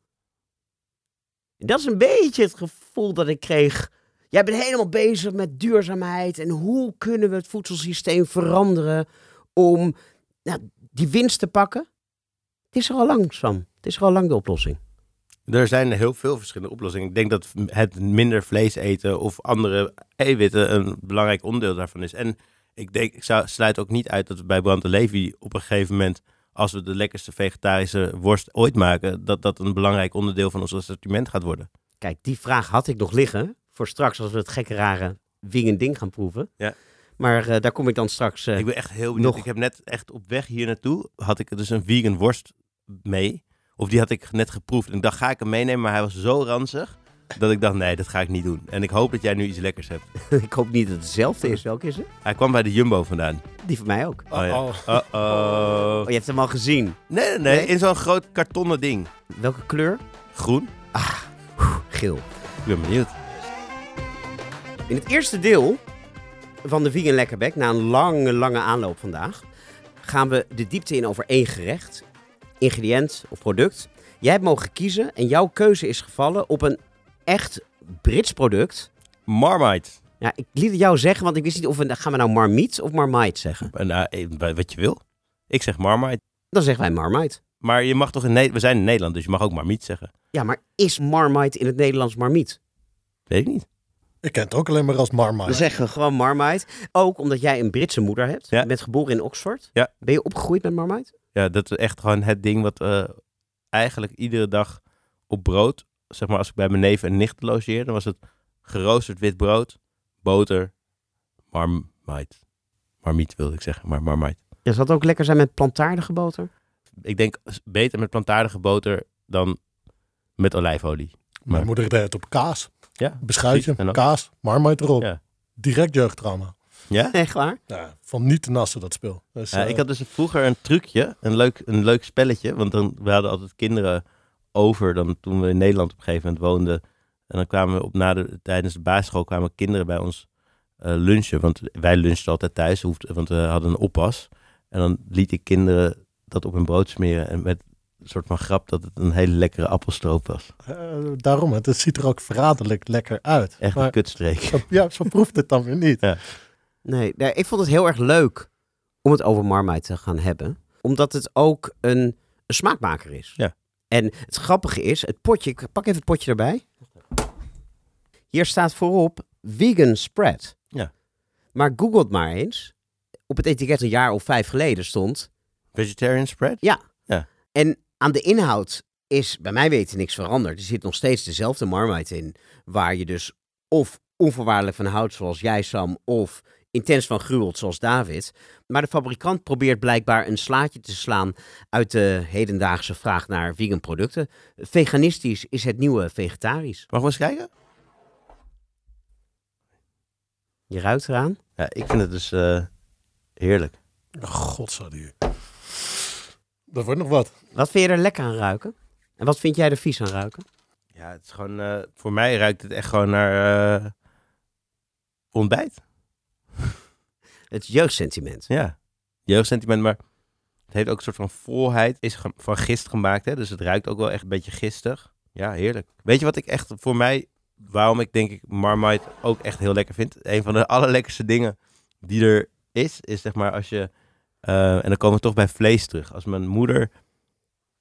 Dat is een beetje het gevoel dat ik kreeg. Jij bent helemaal bezig met duurzaamheid en hoe kunnen we het voedselsysteem veranderen om nou, die winst te pakken. Het is er al lang, Sam. Het is er al lang de oplossing. Er zijn heel veel verschillende oplossingen. Ik denk dat het minder vlees eten of andere eiwitten een belangrijk onderdeel daarvan is. En ik denk, ik zou, sluit ook niet uit dat we bij Brand de Levi op een gegeven moment, als we de lekkerste vegetarische worst ooit maken, dat dat een belangrijk onderdeel van ons assortiment gaat worden. Kijk, die vraag had ik nog liggen voor straks als we het gekke rare wing ding gaan proeven. Ja. Maar eh, daar kom ik dan straks. eh, Ik ben echt heel benieuwd. Nog- Ik heb net echt op weg hier naartoe, had ik dus een vegan worst mee. Of die had ik net geproefd. En ik dacht, ga ik hem meenemen? Maar hij was zo ranzig, dat ik dacht, nee, dat ga ik niet doen. En ik hoop dat jij nu iets lekkers hebt. ik hoop niet dat het hetzelfde is. Welke is het? Hij kwam bij de Jumbo vandaan. Die van mij ook. Oh ja. Oh. Uh-oh. Oh, je hebt hem al gezien. Nee, nee, nee, Nee? in zo'n groot kartonnen ding. Welke kleur? Groen. Geel. Ik ben benieuwd. In het eerste deel van de Vegan Lekkerbek, na een lange, lange aanloop vandaag, gaan we de diepte in over één gerecht, ingrediënt of product. Jij hebt mogen kiezen en jouw keuze is gevallen op een echt Brits product. Marmite. Ja, ik liet het jou zeggen, want ik wist niet of we gaan we nou Marmite of Marmite zeggen. En, eh, eh, wat je wil. Ik zeg Marmite. Dan zeggen wij Marmite. Maar je mag toch in Nederland... We zijn in Nederland, dus je mag ook Marmite zeggen. Ja, maar is Marmite in het Nederlands Marmite? Weet ik niet. Ik ken het ook alleen maar als Marmite. We zeggen gewoon Marmite. Ook omdat jij een Britse moeder hebt. Ja. Je bent geboren in Oxford. Ja. Ben je opgegroeid met Marmite? Ja, dat is echt gewoon het ding wat eh, eigenlijk iedere dag op brood... Zeg maar, als ik bij mijn neef en nicht logeerde, dan was het geroosterd wit brood, boter, Marmite. Marmite wilde ik zeggen, maar Marmite. Ja, zou het ook lekker zijn met plantaardige boter? Ik denk beter met plantaardige boter dan met olijfolie. Mijn moeder deed het op kaas. Ja, Beschuitje, precies. En ook- kaas, Marmite erop. Ja. Direct jeugdtrauma. Ja? Echt waar? Ja, van niet te nassen dat speel. Dus, Ja, eh, ik had dus vroeger een trucje, een leuk, een leuk spelletje. Want dan, we hadden altijd kinderen over dan toen we in Nederland op een gegeven moment woonden. En dan kwamen we op, na de, tijdens de basisschool kwamen kinderen bij ons eh, lunchen. Want wij lunchten altijd thuis, hoefde, want we hadden een oppas. En dan liet ik kinderen dat op hun brood smeren. En met een soort van grap dat het een hele lekkere appelstroop was. eh, daarom, het, het ziet er ook verraderlijk lekker uit. Echt maar, een kutstreek. zo, ja, zo proeft het dan weer niet. Nee, nee, ik vond het heel erg leuk om het over Marmite te gaan hebben. Omdat het ook een, een smaakmaker is. Ja. En het grappige is, het potje, ik pak even het potje erbij. Hier staat voorop vegan spread. Ja. Maar google het maar eens. Op het etiket een jaar of vijf geleden stond. Vegetarian spread? En aan de inhoud is bij mij weten niks veranderd. Er zit nog steeds dezelfde Marmite in. Waar je dus of onvoorwaardelijk van houdt zoals jij Sam. Of intens van gruwelt zoals David. Maar de fabrikant probeert blijkbaar een slaatje te slaan uit de hedendaagse vraag naar vegan producten. Veganistisch is het nieuwe vegetarisch. Mag we eens kijken? Je ruikt eraan. Ja, ik vind het dus eh, heerlijk. Godzijdank. Dat wordt nog wat. Wat vind je er lekker aan ruiken? En wat vind jij er vies aan ruiken? Ja, het is gewoon, eh, voor mij ruikt het echt gewoon naar eh, ontbijt. Het jeugdsentiment. Ja, jeugdsentiment, maar het heeft ook een soort van volheid. Is van gist gemaakt, hè? dus het ruikt ook wel echt een beetje gistig. Ja, heerlijk. Weet je wat ik echt voor mij, waarom ik denk ik Marmite ook echt heel lekker vind? Een van de allerlekkerste dingen die er is, is zeg maar als je, eh, en dan komen we toch bij vlees terug. Als mijn moeder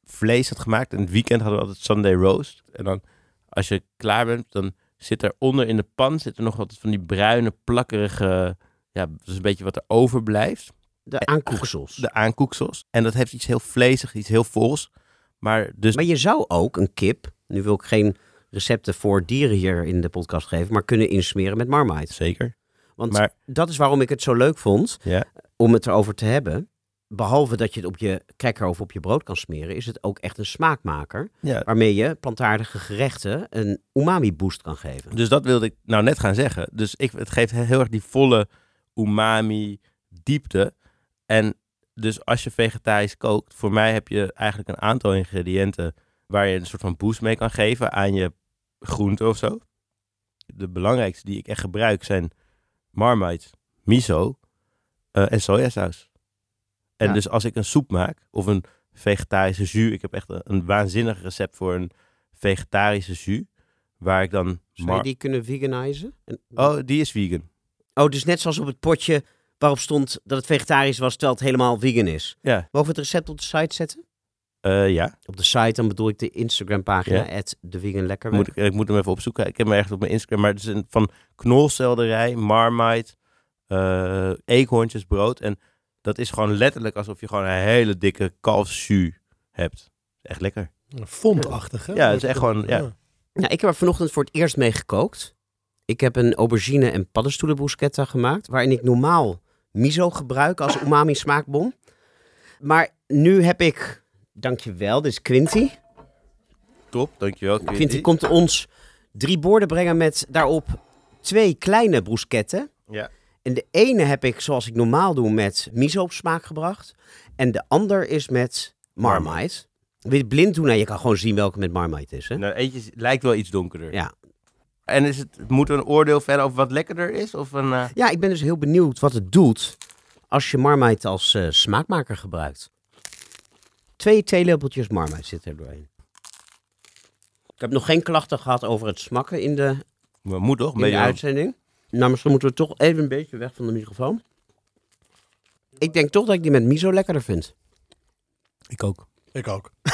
vlees had gemaakt, in het weekend hadden we altijd Sunday roast. En dan, als je klaar bent, dan zit er onder in de pan, zit er nog wat van die bruine, plakkerige, ja, dat is een beetje wat er overblijft De aankoeksels. de aankoeksels. En dat heeft iets heel vleesig, iets heel vols. Maar dus Maar je zou ook een kip, nu wil ik geen recepten voor dieren hier in de podcast geven, maar kunnen insmeren met Marmite. zeker. Want Maar dat is waarom ik het zo leuk vond ja, om het erover te hebben. Behalve dat je het op je cracker of op je brood kan smeren, is het ook echt een smaakmaker. ja. Waarmee je plantaardige gerechten een umami boost kan geven. Dus dat wilde ik nou net gaan zeggen. Dus ik, het geeft heel erg die volle umami diepte. En dus als je vegetarisch kookt, voor mij heb je eigenlijk een aantal ingrediënten waar je een soort van boost mee kan geven aan je groente of zo. De belangrijkste die ik echt gebruik zijn marmite, miso en sojasaus. En Ja. dus als ik een soep maak of een vegetarische jus, ik heb echt een, een waanzinnig recept voor een vegetarische jus, waar ik dan... Zou je die kunnen veganizen? En- Oh, die is vegan. oh, dus net zoals op het potje waarop stond dat het vegetarisch was, terwijl het helemaal vegan is. Ja. Mogen we het recept op de site zetten? Eh, ja, Op de site, dan bedoel ik de Instagram pagina, Ja. de vegan lekker. moet ik, ik moet hem even opzoeken. Ik heb hem echt op mijn Instagram. Maar het is een, van knolselderij, marmite, eh eekhoorntjes, brood. En dat is gewoon letterlijk alsof je gewoon een hele dikke kalfsjus hebt. Echt lekker. Fondachtig, hè? Ja, het is echt gewoon- ja. Ja, ik heb er vanochtend voor het eerst mee gekookt. Ik heb een aubergine en paddenstoelenbruschetta gemaakt, waarin ik normaal miso gebruik als umami smaakbom. Maar nu heb ik, dankjewel, dit is Quinty. Top, dankjewel. Quinty. Quinty komt ons drie borden brengen met daarop twee kleine bruschetten. Ja. En de ene heb ik, zoals ik normaal doe, met miso op smaak gebracht. En de ander is met marmite. Wil je het blind doen? Nou, je kan gewoon zien welke met Marmite is. Hè? Nou, eentje lijkt wel iets donkerder. Ja. En is het, moet er een oordeel verder over wat lekkerder is? Of een, eh, ja, ik ben dus heel benieuwd wat het doet als je Marmite als eh, smaakmaker gebruikt. Twee theelepeltjes Marmite zitten er doorheen. Ik heb nog geen klachten gehad over het smakken in de, maar moet toch? in de uitzending. Nou, misschien moeten we toch even een beetje weg van de microfoon. Ik denk toch dat ik die met miso lekkerder vind. Ik ook. Ik ook.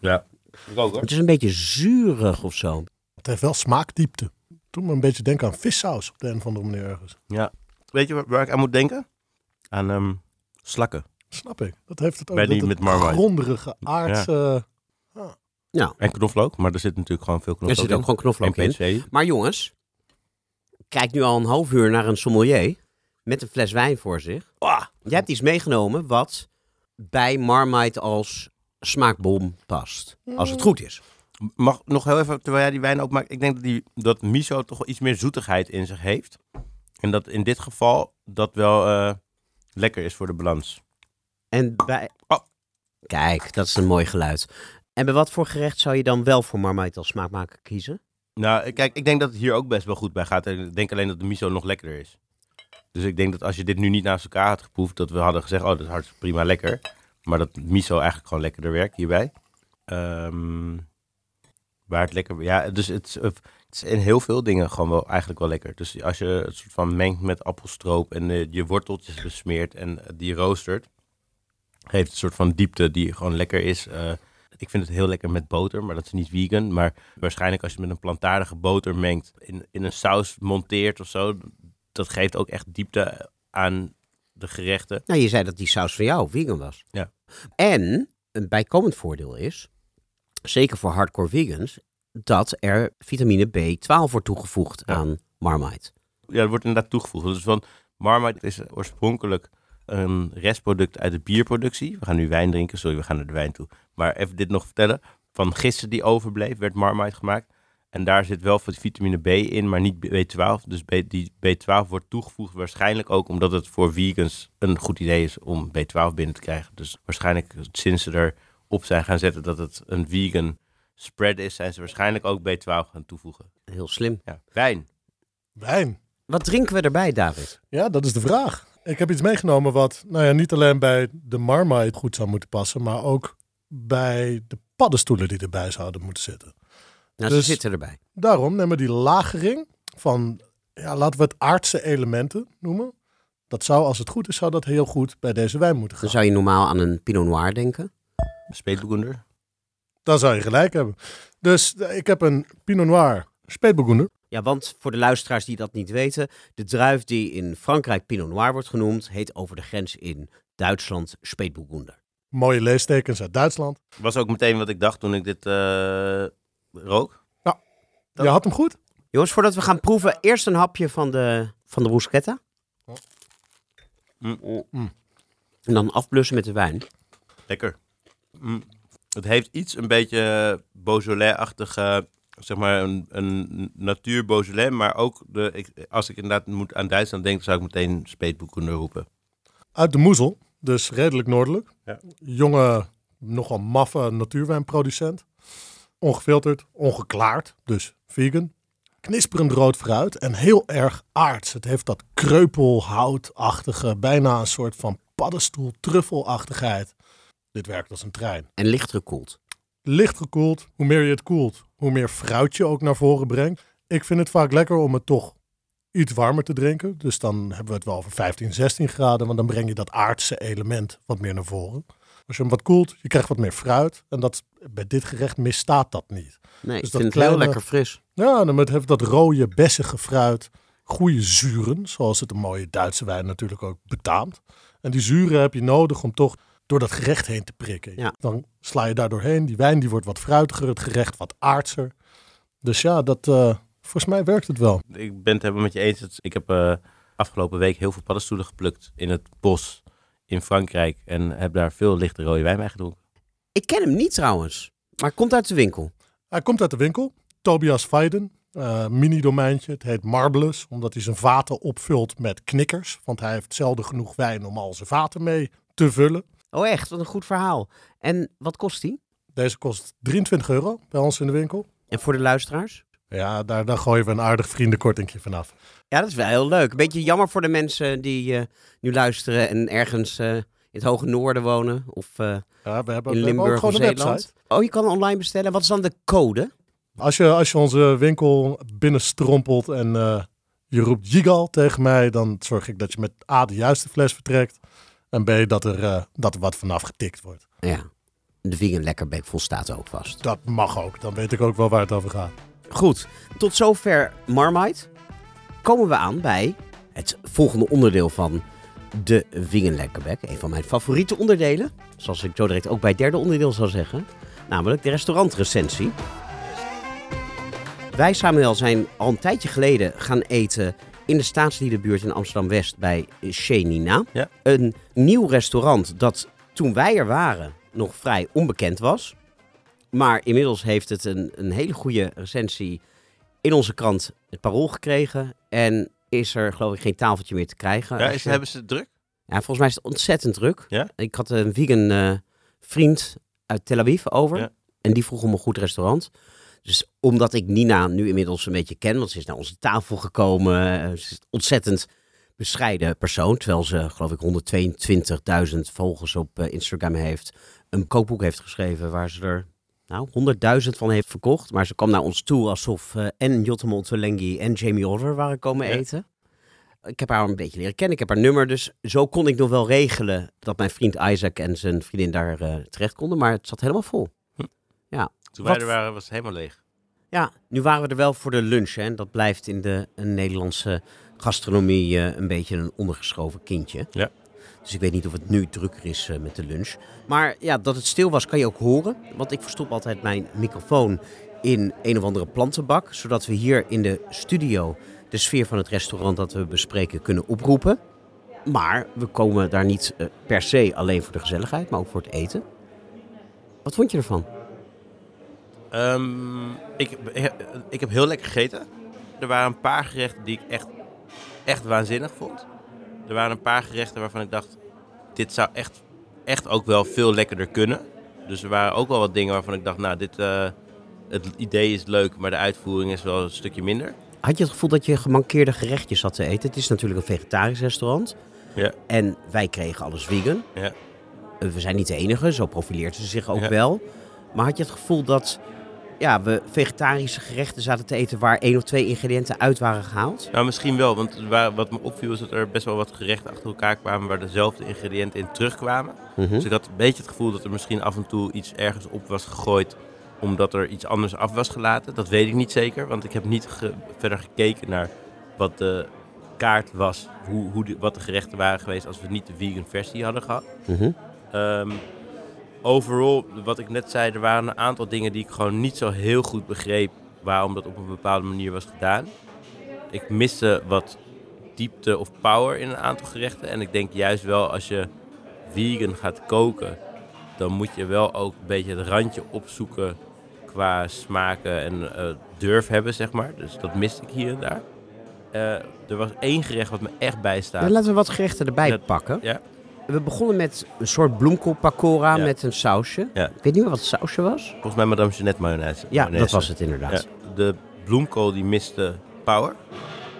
Ja. Ik ook hoor. Het is een beetje zuurig of zo. Het heeft wel smaakdiepte. Doe me een beetje denken aan vissaus op de een of andere manier ergens. Ja. Weet je waar, waar ik aan moet denken? Aan ehm, slakken. Snap ik. Dat heeft het ook. Bij die dat met Marmite. gronderige aard. eh, En knoflook, maar er zit natuurlijk gewoon veel Er knoflook zit ook in. gewoon knoflook in. Maar jongens, kijk nu al een half uur naar een sommelier met een fles wijn voor zich. Ah, Jij hebt iets meegenomen wat bij Marmite als smaakbom past. Als het goed is. Mag nog heel even, terwijl jij die wijn opmaakt. Ik denk dat, die, dat miso toch wel iets meer zoetigheid in zich heeft. En dat in dit geval dat wel eh, lekker is voor de balans. En bij... Oh. Kijk, dat is een mooi geluid. En bij wat voor gerecht zou je dan wel voor Marmite als smaakmaker kiezen? Nou, kijk, ik denk dat het hier ook best wel goed bij gaat. Ik denk alleen dat de miso nog lekkerder is. Dus ik denk dat als je dit nu niet naast elkaar had geproefd, dat we hadden gezegd, oh, dat is prima lekker. Maar dat miso eigenlijk gewoon lekkerder werkt hierbij. Ehm, waar het lekker, ja, dus het, het is in heel veel dingen gewoon wel eigenlijk wel lekker. Dus als je het soort van mengt met appelstroop en eh, je worteltjes besmeert en die roostert, geeft een soort van diepte die gewoon lekker is. Eh, ik vind het heel lekker met boter, maar dat is niet vegan. Maar waarschijnlijk als je met een plantaardige boter mengt, in, in een saus monteert of zo, dat geeft ook echt diepte aan de gerechten. Nou, je zei dat die saus van jou vegan was. Ja. En een bijkomend voordeel is, zeker voor hardcore vegans, dat er vitamine B12 wordt toegevoegd Ja. aan Marmite. Ja, er wordt inderdaad toegevoegd. Dus van Marmite is oorspronkelijk een restproduct uit de bierproductie. We gaan nu wijn drinken, sorry, we gaan naar de wijn toe. Maar even dit nog vertellen. Van gisten die overbleef, werd Marmite gemaakt. En daar zit wel vitamine B in, maar niet B12. Dus B, die B12 wordt toegevoegd waarschijnlijk ook omdat het voor vegans een goed idee is om B12 binnen te krijgen. Dus waarschijnlijk sinds ze erop zijn gaan zetten dat het een vegan spread is, zijn ze waarschijnlijk ook B12 gaan toevoegen. Heel slim. Ja, wijn. wijn. Wat drinken we erbij, David? Ja, dat is de vraag. Ik heb iets meegenomen wat nou ja, niet alleen bij de Marmite goed zou moeten passen, maar ook bij de paddenstoelen die erbij zouden moeten zitten. Nou, Dus- ze zitten erbij. Daarom nemen we die lagering van, ja, laten we het aardse elementen noemen. Dat zou, als het goed is, zou dat heel goed bij deze wijn moeten gaan. Dan zou je normaal aan een Pinot Noir denken. Speetboekender. Dan zou je gelijk hebben. Dus eh, ik heb een Pinot Noir Speetburgunder. Ja, want voor de luisteraars die dat niet weten, de druif die in Frankrijk Pinot Noir wordt genoemd, heet over de grens in Duitsland Spätburgunder. Mooie leestekens uit Duitsland. Was ook meteen wat ik dacht toen ik dit eh, rook. Dat- Je had hem goed. Jongens, voordat we gaan proeven, eerst een hapje van de, van de bruschetta. Mm. Mm. En dan afblussen met de wijn. Lekker. Mm. Het heeft iets een beetje Beaujolais-achtige, zeg maar een, een natuur Beaujolais, maar ook de, ik, als ik inderdaad moet aan Duitsland denk, zou ik meteen Speetboekender roepen. Uit de Moezel, dus redelijk noordelijk. Ja. Jonge, nogal maffe natuurwijnproducent. Ongefilterd, ongeklaard, dus vegan. Knisperend rood fruit en heel erg aards. Het heeft dat kreupelhoutachtige, bijna een soort van paddenstoel, truffelachtigheid. Dit werkt als een trein. En licht gekoeld. Licht gekoeld, hoe meer je het koelt, hoe meer fruit je ook naar voren brengt. Ik vind het vaak lekker om het toch iets warmer te drinken. Dus dan hebben we het wel over 15, 16 graden. Want dan breng je dat aardse element wat meer naar voren. Als je hem wat koelt, je krijgt wat meer fruit. En dat, bij dit gerecht misstaat dat niet. Nee, Dus ik dat vind het heel lekker fris. Ja, dan het heeft dat rode, bessige fruit. Goede zuren, zoals het een mooie Duitse wijn natuurlijk ook betaamt. En die zuren heb je nodig om toch door dat gerecht heen te prikken. Ja. Dan sla je daar doorheen. Die wijn die wordt wat fruitiger, het gerecht wat aardser. Dus ja, dat, eh, volgens mij werkt het wel. Ik ben het helemaal met je eens. Ik heb eh, afgelopen week heel veel paddenstoelen geplukt in het bos in Frankrijk en heb daar veel lichte rode wijn bij gedronken. Ik ken hem niet trouwens, maar komt uit de winkel. Hij komt uit de winkel. Tobias Feiden, eh, mini-domeintje. Het heet Marbles, omdat hij zijn vaten opvult met knikkers. Want hij heeft zelden genoeg wijn om al zijn vaten mee te vullen. Oh echt, wat een goed verhaal. En wat kost die? Deze kost 23 euro bij ons in de winkel. En voor de luisteraars? Ja, daar, daar gooien we een aardig vriendenkortingje vanaf. Ja, dat is wel heel leuk. Een beetje jammer voor de mensen die eh, nu luisteren en ergens eh, in het hoge noorden wonen. Of eh, Ja, we hebben, in we hebben Limburg of een Zeeland. Oh, je kan online bestellen. Wat is dan de code? Als je, als je onze winkel binnenstrompelt en je roept Jigal tegen mij, dan zorg ik dat je met A de juiste fles vertrekt. En B dat er, eh, dat er wat vanaf getikt wordt. Ja, de vegan lekkerbeek volstaat ook vast. Dat mag ook. Dan weet ik ook wel waar het over gaat. Goed, tot zover Marmite. Komen we aan bij het volgende onderdeel van de vegan lekkerbek. Een van mijn favoriete onderdelen. Zoals ik zo direct ook bij het derde onderdeel zal zeggen. Namelijk de restaurantrecensie. Wij, Samuel, zijn al een tijdje geleden gaan eten in de staatsliedenbuurt in Amsterdam-West bij Chez Nina. Ja. Een nieuw restaurant dat toen wij er waren nog vrij onbekend was. Maar inmiddels heeft het een, een hele goede recensie in onze krant het parool gekregen. En is er geloof ik geen tafeltje meer te krijgen. Ja, is, je- hebben ze het druk? ja, volgens mij is het ontzettend druk. Ja? Ik had een vegan eh, vriend uit Tel Aviv over. Ja. En die vroeg om een goed restaurant. Dus omdat ik Nina nu inmiddels een beetje ken, want ze is naar onze tafel gekomen. eh, Ze is ontzettend bescheiden persoon. Terwijl ze, geloof ik, 122.000 volgers op eh, Instagram heeft. Een kookboek heeft geschreven waar ze er nou, 100.000 van heeft verkocht. Maar ze kwam naar ons toe alsof eh, en Jotte Montelengi en Jamie Oliver waren komen Ja. eten. Ik heb haar een beetje leren kennen. Ik heb haar nummer. Dus zo kon ik nog wel regelen dat mijn vriend Isaac en zijn vriendin daar eh, terecht konden. Maar het zat helemaal vol. Toen Wat- wij er waren was het helemaal leeg. Ja, nu waren we er wel voor de lunch. Hè. En dat blijft in de Nederlandse gastronomie eh, een beetje een ondergeschoven kindje. Ja. Dus ik weet niet of het nu drukker is eh, met de lunch. Maar ja, dat het stil was kan je ook horen. Want ik verstop altijd mijn microfoon in een of andere plantenbak. Zodat we hier in de studio de sfeer van het restaurant dat we bespreken kunnen oproepen. Maar we komen daar niet eh, per se alleen voor de gezelligheid, maar ook voor het eten. Wat vond je ervan? Ehm, ik, ik heb heel lekker gegeten. Er waren een paar gerechten die ik echt, echt waanzinnig vond. Er waren een paar gerechten waarvan ik dacht, dit zou echt, echt ook wel veel lekkerder kunnen. Dus er waren ook wel wat dingen waarvan ik dacht, nou, dit, eh, het idee is leuk, maar de uitvoering is wel een stukje minder. Had je het gevoel dat je gemankeerde gerechtjes had te eten? Het is natuurlijk een vegetarisch restaurant. Ja. En wij kregen alles vegan. Ja. We zijn niet de enige, zo profileert ze zich ook Ja. wel. Maar had je het gevoel dat ja, we vegetarische gerechten zaten te eten waar één of twee ingrediënten uit waren gehaald? Nou, misschien wel, want wat me opviel is dat er best wel wat gerechten achter elkaar kwamen waar dezelfde ingrediënten in terugkwamen. Mhm. Dus ik had een beetje het gevoel dat er misschien af en toe iets ergens op was gegooid omdat er iets anders af was gelaten. Dat weet ik niet zeker, want ik heb niet ge- verder gekeken naar wat de kaart was, hoe, hoe de- wat de gerechten waren geweest als we niet de vegan versie hadden gehad. Mhm. Ehm, overal, wat ik net zei, er waren een aantal dingen die ik gewoon niet zo heel goed begreep waarom dat op een bepaalde manier was gedaan. Ik miste wat diepte of power in een aantal gerechten. En ik denk juist wel als je vegan gaat koken, dan moet je wel ook een beetje het randje opzoeken qua smaken en eh, durf hebben, zeg maar. Dus dat miste ik hier en daar. Eh, er was één gerecht wat me echt bijstaat. Laten we wat gerechten erbij pakken. Ja. We begonnen met een soort bloemkoolpakora Ja. met een sausje. Ja. Ik weet niet meer wat het sausje was. Volgens mij Madame Jeanette mayonaise. Ja, dat was het inderdaad. Ja, de bloemkool die miste power.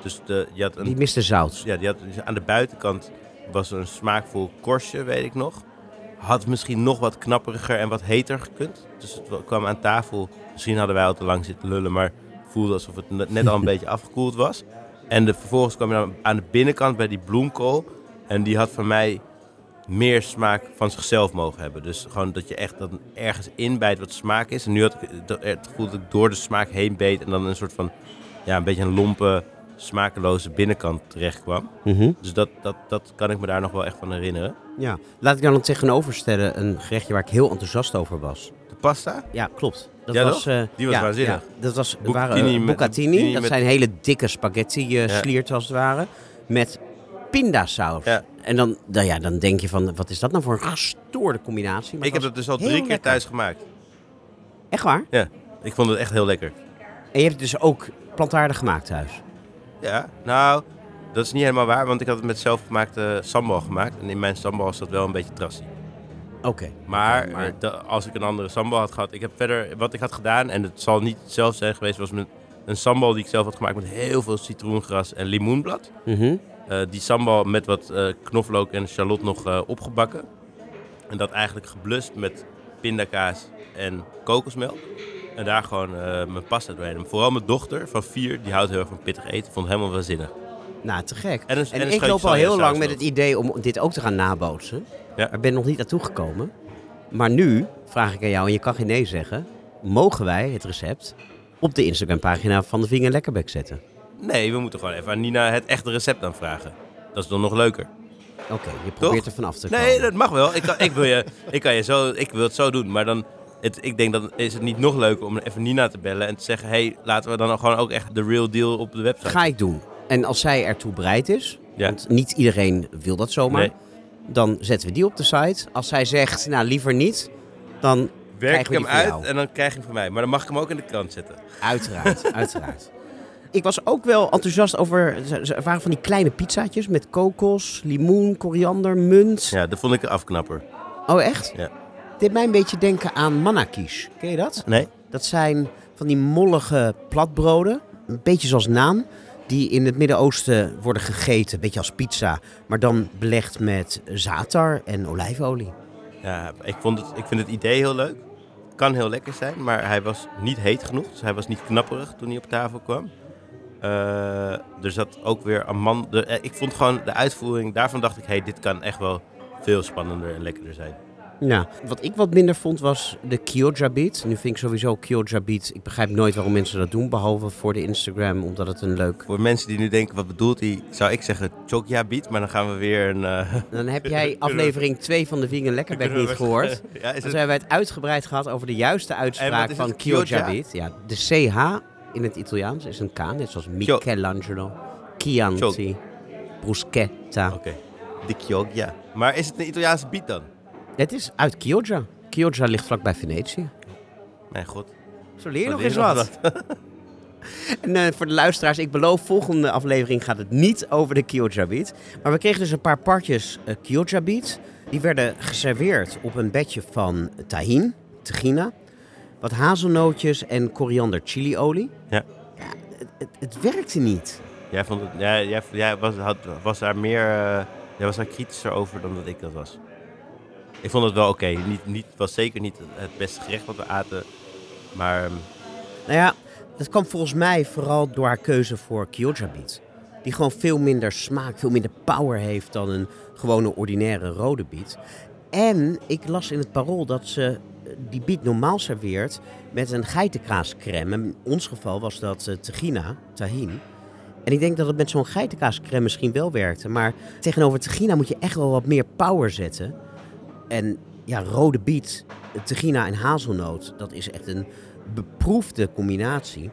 Dus de, je had een, Die miste zout. ja, die had, dus aan de buitenkant was er een smaakvol korstje, weet ik nog. Had misschien nog wat knapperiger en wat heter gekund. Dus het wa- kwam aan tafel. Misschien hadden wij al te lang zitten lullen, maar voelde alsof het net- al een beetje afgekoeld was. En de, vervolgens kwam je dan aan de binnenkant bij die bloemkool. En die had voor mij meer smaak van zichzelf mogen hebben. Dus gewoon dat je echt dan ergens inbijt wat smaak is. En nu had ik dat- het gevoel dat ik door de smaak heen beet en dan een soort van, ja, een beetje een lompe, smakeloze binnenkant terecht kwam. Mhm. Dus dat, dat, dat kan ik me daar nog wel echt van herinneren. Ja. Laat ik dan tegenoverstellen een gerechtje waar ik heel enthousiast over was. De pasta? Ja, klopt. Dat Ja, was, eh, Die was ja, waanzinnig. ja. dat was waren, uh, met- bucatini. Dat met- zijn hele dikke spaghetti eh Ja. slierten als het ware. Met pindasaus. Ja. En dan, nou ja, dan denk je van, wat is dat nou voor een gestoorde combinatie? Maar ik heb was dus al drie keer lekker. thuis gemaakt. Echt waar? Ik vond het echt heel lekker. En je hebt het dus ook plantaardig gemaakt thuis. Ja, nou, dat is niet helemaal waar, want ik had het met zelfgemaakte sambal gemaakt. En in mijn sambal is dat wel een beetje trassie. Oké. Maar, maar- eh, als ik een andere sambal had gehad... Ik heb verder... Wat ik had gedaan, en het zal niet zelf zijn geweest... was met een sambal die ik zelf had gemaakt met heel veel citroengras en limoenblad. Mhm. Eh, die sambal met wat eh, knoflook en shallot nog eh, opgebakken. En dat eigenlijk geblust met pindakaas en kokosmelk. En daar gewoon eh, mijn pasta doorheen. En vooral mijn dochter van vier, die houdt heel erg van pittig eten. Vond het helemaal waanzinnig. Nou, te gek. En een- En, en een ik loop al heel lang met het idee om dit ook te gaan nabootsen. Ja. Maar ben nog niet naartoe gekomen. Maar nu vraag ik aan jou, en je kan geen nee zeggen. Mogen wij het recept op de Instagram-pagina van de Vinger Lekkerbek zetten? Nee, we moeten gewoon even aan Nina het echte recept aanvragen. Dat is dan nog leuker. Oké, je probeert er vanaf te komen. Nee, dat mag wel. Ik kan, ik wil, je, ik kan je zo, ik wil het zo doen. Maar dan, het, ik denk dan is het niet nog leuker om even Nina te bellen en te zeggen... hey, laten we dan gewoon ook echt de real deal op de website. Ga ik doen. En als zij ertoe bereid is, Ja. want niet iedereen wil dat zomaar, Nee. dan zetten we die op de site. Als zij zegt, nou liever niet, dan Werk ik hem uit jou. en dan krijg je hem van mij. Maar dan mag ik hem ook in de krant zetten. Uiteraard, uiteraard. Ik was ook wel enthousiast over. Er waren van die kleine pizzaatjes met kokos, limoen, koriander, munt. Ja, dat vond ik een afknapper. Oh, echt? Ja. Dit mij een beetje denken aan manakish. Ken je dat? Nee? Dat zijn van die mollige platbroden. Een beetje zoals naan. Die in het Midden-Oosten worden gegeten. Een beetje als pizza. Maar dan belegd met zatar en olijfolie. Ja, ik, vond het, ik vind het idee heel leuk. Kan heel lekker zijn, maar hij was niet heet genoeg. Dus hij was niet knapperig toen hij op tafel kwam. Eh, er zat ook weer amand... de- eh, Ik vond gewoon de uitvoering... Daarvan dacht ik, hey, dit kan echt wel veel spannender en lekkerder zijn. Ja, wat ik wat minder vond was de Kyoja beat. Nu vind ik sowieso Kyoja beat. Ik begrijp nooit waarom mensen dat doen, behalve voor de Instagram, omdat het een leuk. Voor mensen die nu denken, wat bedoelt hij? Zou ik zeggen Chokja beat, maar dan gaan we weer een... eh, Dan heb jij aflevering 2 van de Vegan Lekkerbek niet gehoord. ja, is Dan het... hebben we het uitgebreid gehad over de juiste uitspraak van Kyoja? beat. Ja, de CH in het Italiaans is een K, net zoals Michelangelo, Chianti, Bruschetta. Oké, de Chokja. Maar is het een Italiaanse beat dan? Het is uit Chioggia. Chioggia ligt vlakbij Venetië. Mijn god. Zo leer je nog eens wat. En eh, voor de luisteraars, ik beloof, volgende aflevering gaat het niet over de Kyoja Beat. Maar we kregen dus een paar partjes uh, Kyoja Beat. Die werden geserveerd op een bedje van tahin, tahina. Wat hazelnootjes en koriander chiliolie. Ja. ja het, het, het werkte niet. Jij, vond het, jij, jij, jij was, had, was daar meer... eh, jij was daar kritischer over dan dat ik dat was. Ik vond het wel oké. Niet, niet, het was zeker niet het beste gerecht wat we aten. Maar ehm, Nou ja, dat kwam volgens mij vooral door haar keuze voor Kyoja Beat. Die gewoon veel minder smaak, veel minder power heeft dan een gewone ordinaire rode beet. En ik las in het parool dat ze die beet normaal serveert met een geitenkaascrème. In ons geval was dat uh, tahina, tahin. En ik denk dat het met zo'n geitenkaascrème misschien wel werkte. Maar tegenover tahina moet je echt wel wat meer power zetten. En ja, rode biet, tahina en hazelnoot, dat is echt een beproefde combinatie.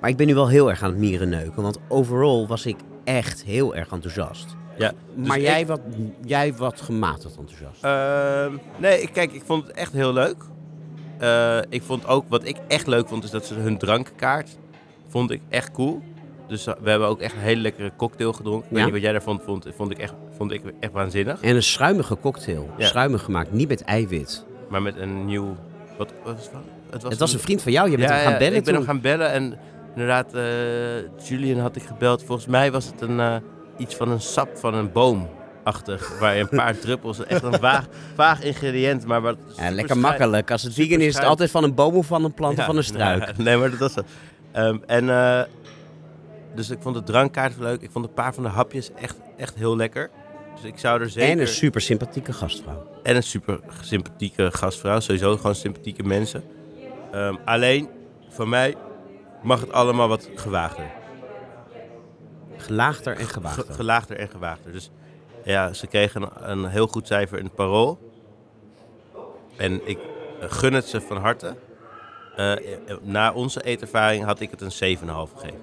Maar ik ben nu wel heel erg aan het mierenneuken, want overal was ik echt heel erg enthousiast. Ja. Dus maar ik- jij, wat, jij wat gematigd enthousiast. Ehm, nee, ik- kijk, ik vond het echt heel leuk. Eh, ik vond ook, wat ik echt leuk vond, is dat ze hun drankkaart vond ik echt cool. Dus uh, we hebben ook echt een hele lekkere cocktail gedronken. Ik weet wat jij daarvan vond, vond ik echt, vond ik echt waanzinnig. En een schuimige cocktail. Ja. Schuimig gemaakt, niet met eiwit. Maar met een nieuw... Wat, wat was het? Het was een vriend van jou, je bent ja, hem gaan ja, bellen ik ben toen. hem gaan bellen en inderdaad, eh, Julian had ik gebeld. Volgens mij was het een, eh, iets van een sap van een boom. Achtig, waar je een paar druppels, echt een vaag, vaag ingrediënt, maar wat Ja, lekker makkelijk. Als het vegan is, is het altijd van een boom of van een plant of van een struik. ja, nee, maar dat was het. Ehm, en, eh, dus ik vond de drankkaart leuk. Ik vond een paar van de hapjes echt, echt heel lekker. Dus ik zou er zeker... En een super sympathieke gastvrouw. en een super sympathieke gastvrouw. Sowieso gewoon sympathieke mensen. Ehm, alleen, voor mij mag het allemaal wat gewaagder. Gelaagder en Ge- gewaagder. gelaagder en gewaagder. Dus ja, ze kregen een, een heel goed cijfer in het parool. En ik gun het ze van harte. Eh, eh, na onze eetervaring had ik het een 7,5 gegeven.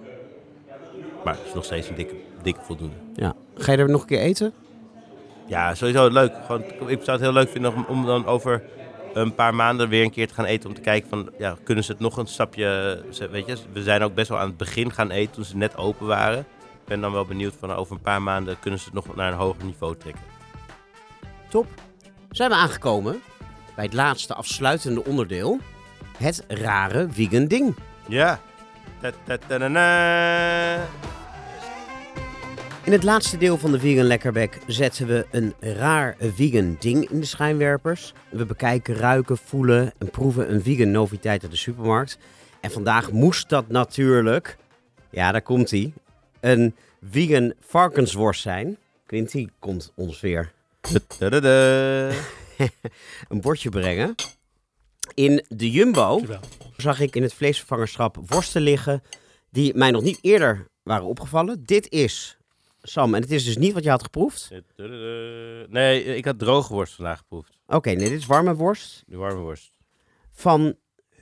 Maar het is nog steeds een dikke, dikke voldoende. Ja. Ga je er nog een keer eten? Ja, sowieso leuk. Gewoon, ik zou het heel leuk vinden om, om dan over een paar maanden weer een keer te gaan eten. Om te kijken van, ja, kunnen ze het nog een stapje... Weet je, we zijn ook best wel aan het begin gaan eten toen ze net open waren. Ik ben dan wel benieuwd van over een paar maanden kunnen ze het nog naar een hoger niveau trekken. Top. zijn we aangekomen bij het laatste afsluitende onderdeel. Het rare vegan ding. Ja. Ta-ta-ta-na-na. In het laatste deel van de Vegan Lekkerbek zetten we een raar vegan ding in de schijnwerpers. We bekijken, ruiken, voelen en proeven een vegan noviteit uit de supermarkt. En vandaag moest dat natuurlijk, ja daar komt hij, een vegan varkensworst zijn. Quinty komt ons weer een bordje brengen. In de Jumbo zag ik in het vleesvervangerschap worsten liggen die mij nog niet eerder waren opgevallen. Dit is, Sam, en het is dus niet wat je had geproefd. Nee, ik had droge worst vandaag geproefd. Oké, nee, dit is warme worst Die warme worst. van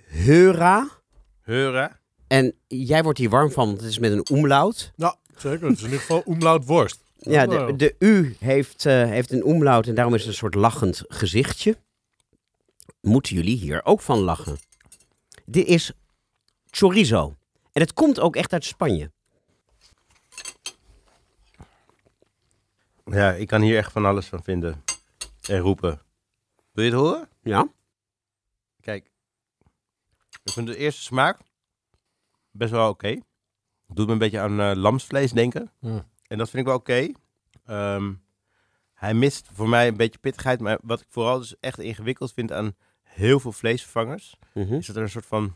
Heura. Heura. En jij wordt hier warm van, want het is met een omlaut. Ja, zeker. Het is in ieder geval umlaut worst. Ja, Oh. de, de U heeft, eh, heeft een omlaut en daarom is het een soort lachend gezichtje. Moeten jullie hier ook van lachen? Dit is chorizo. En het komt ook echt uit Spanje. Ja, ik kan hier echt van alles van vinden. En roepen. Wil je het horen? Ja? Kijk. Ik vind de eerste smaak best wel oké. Het doet me een beetje aan eh, lamsvlees denken. Hmm. En dat vind ik wel oké. Ehm, hij mist voor mij een beetje pittigheid. Maar wat ik vooral dus echt ingewikkeld vind aan heel veel vleesvervangers... Mhm. is dat er een soort van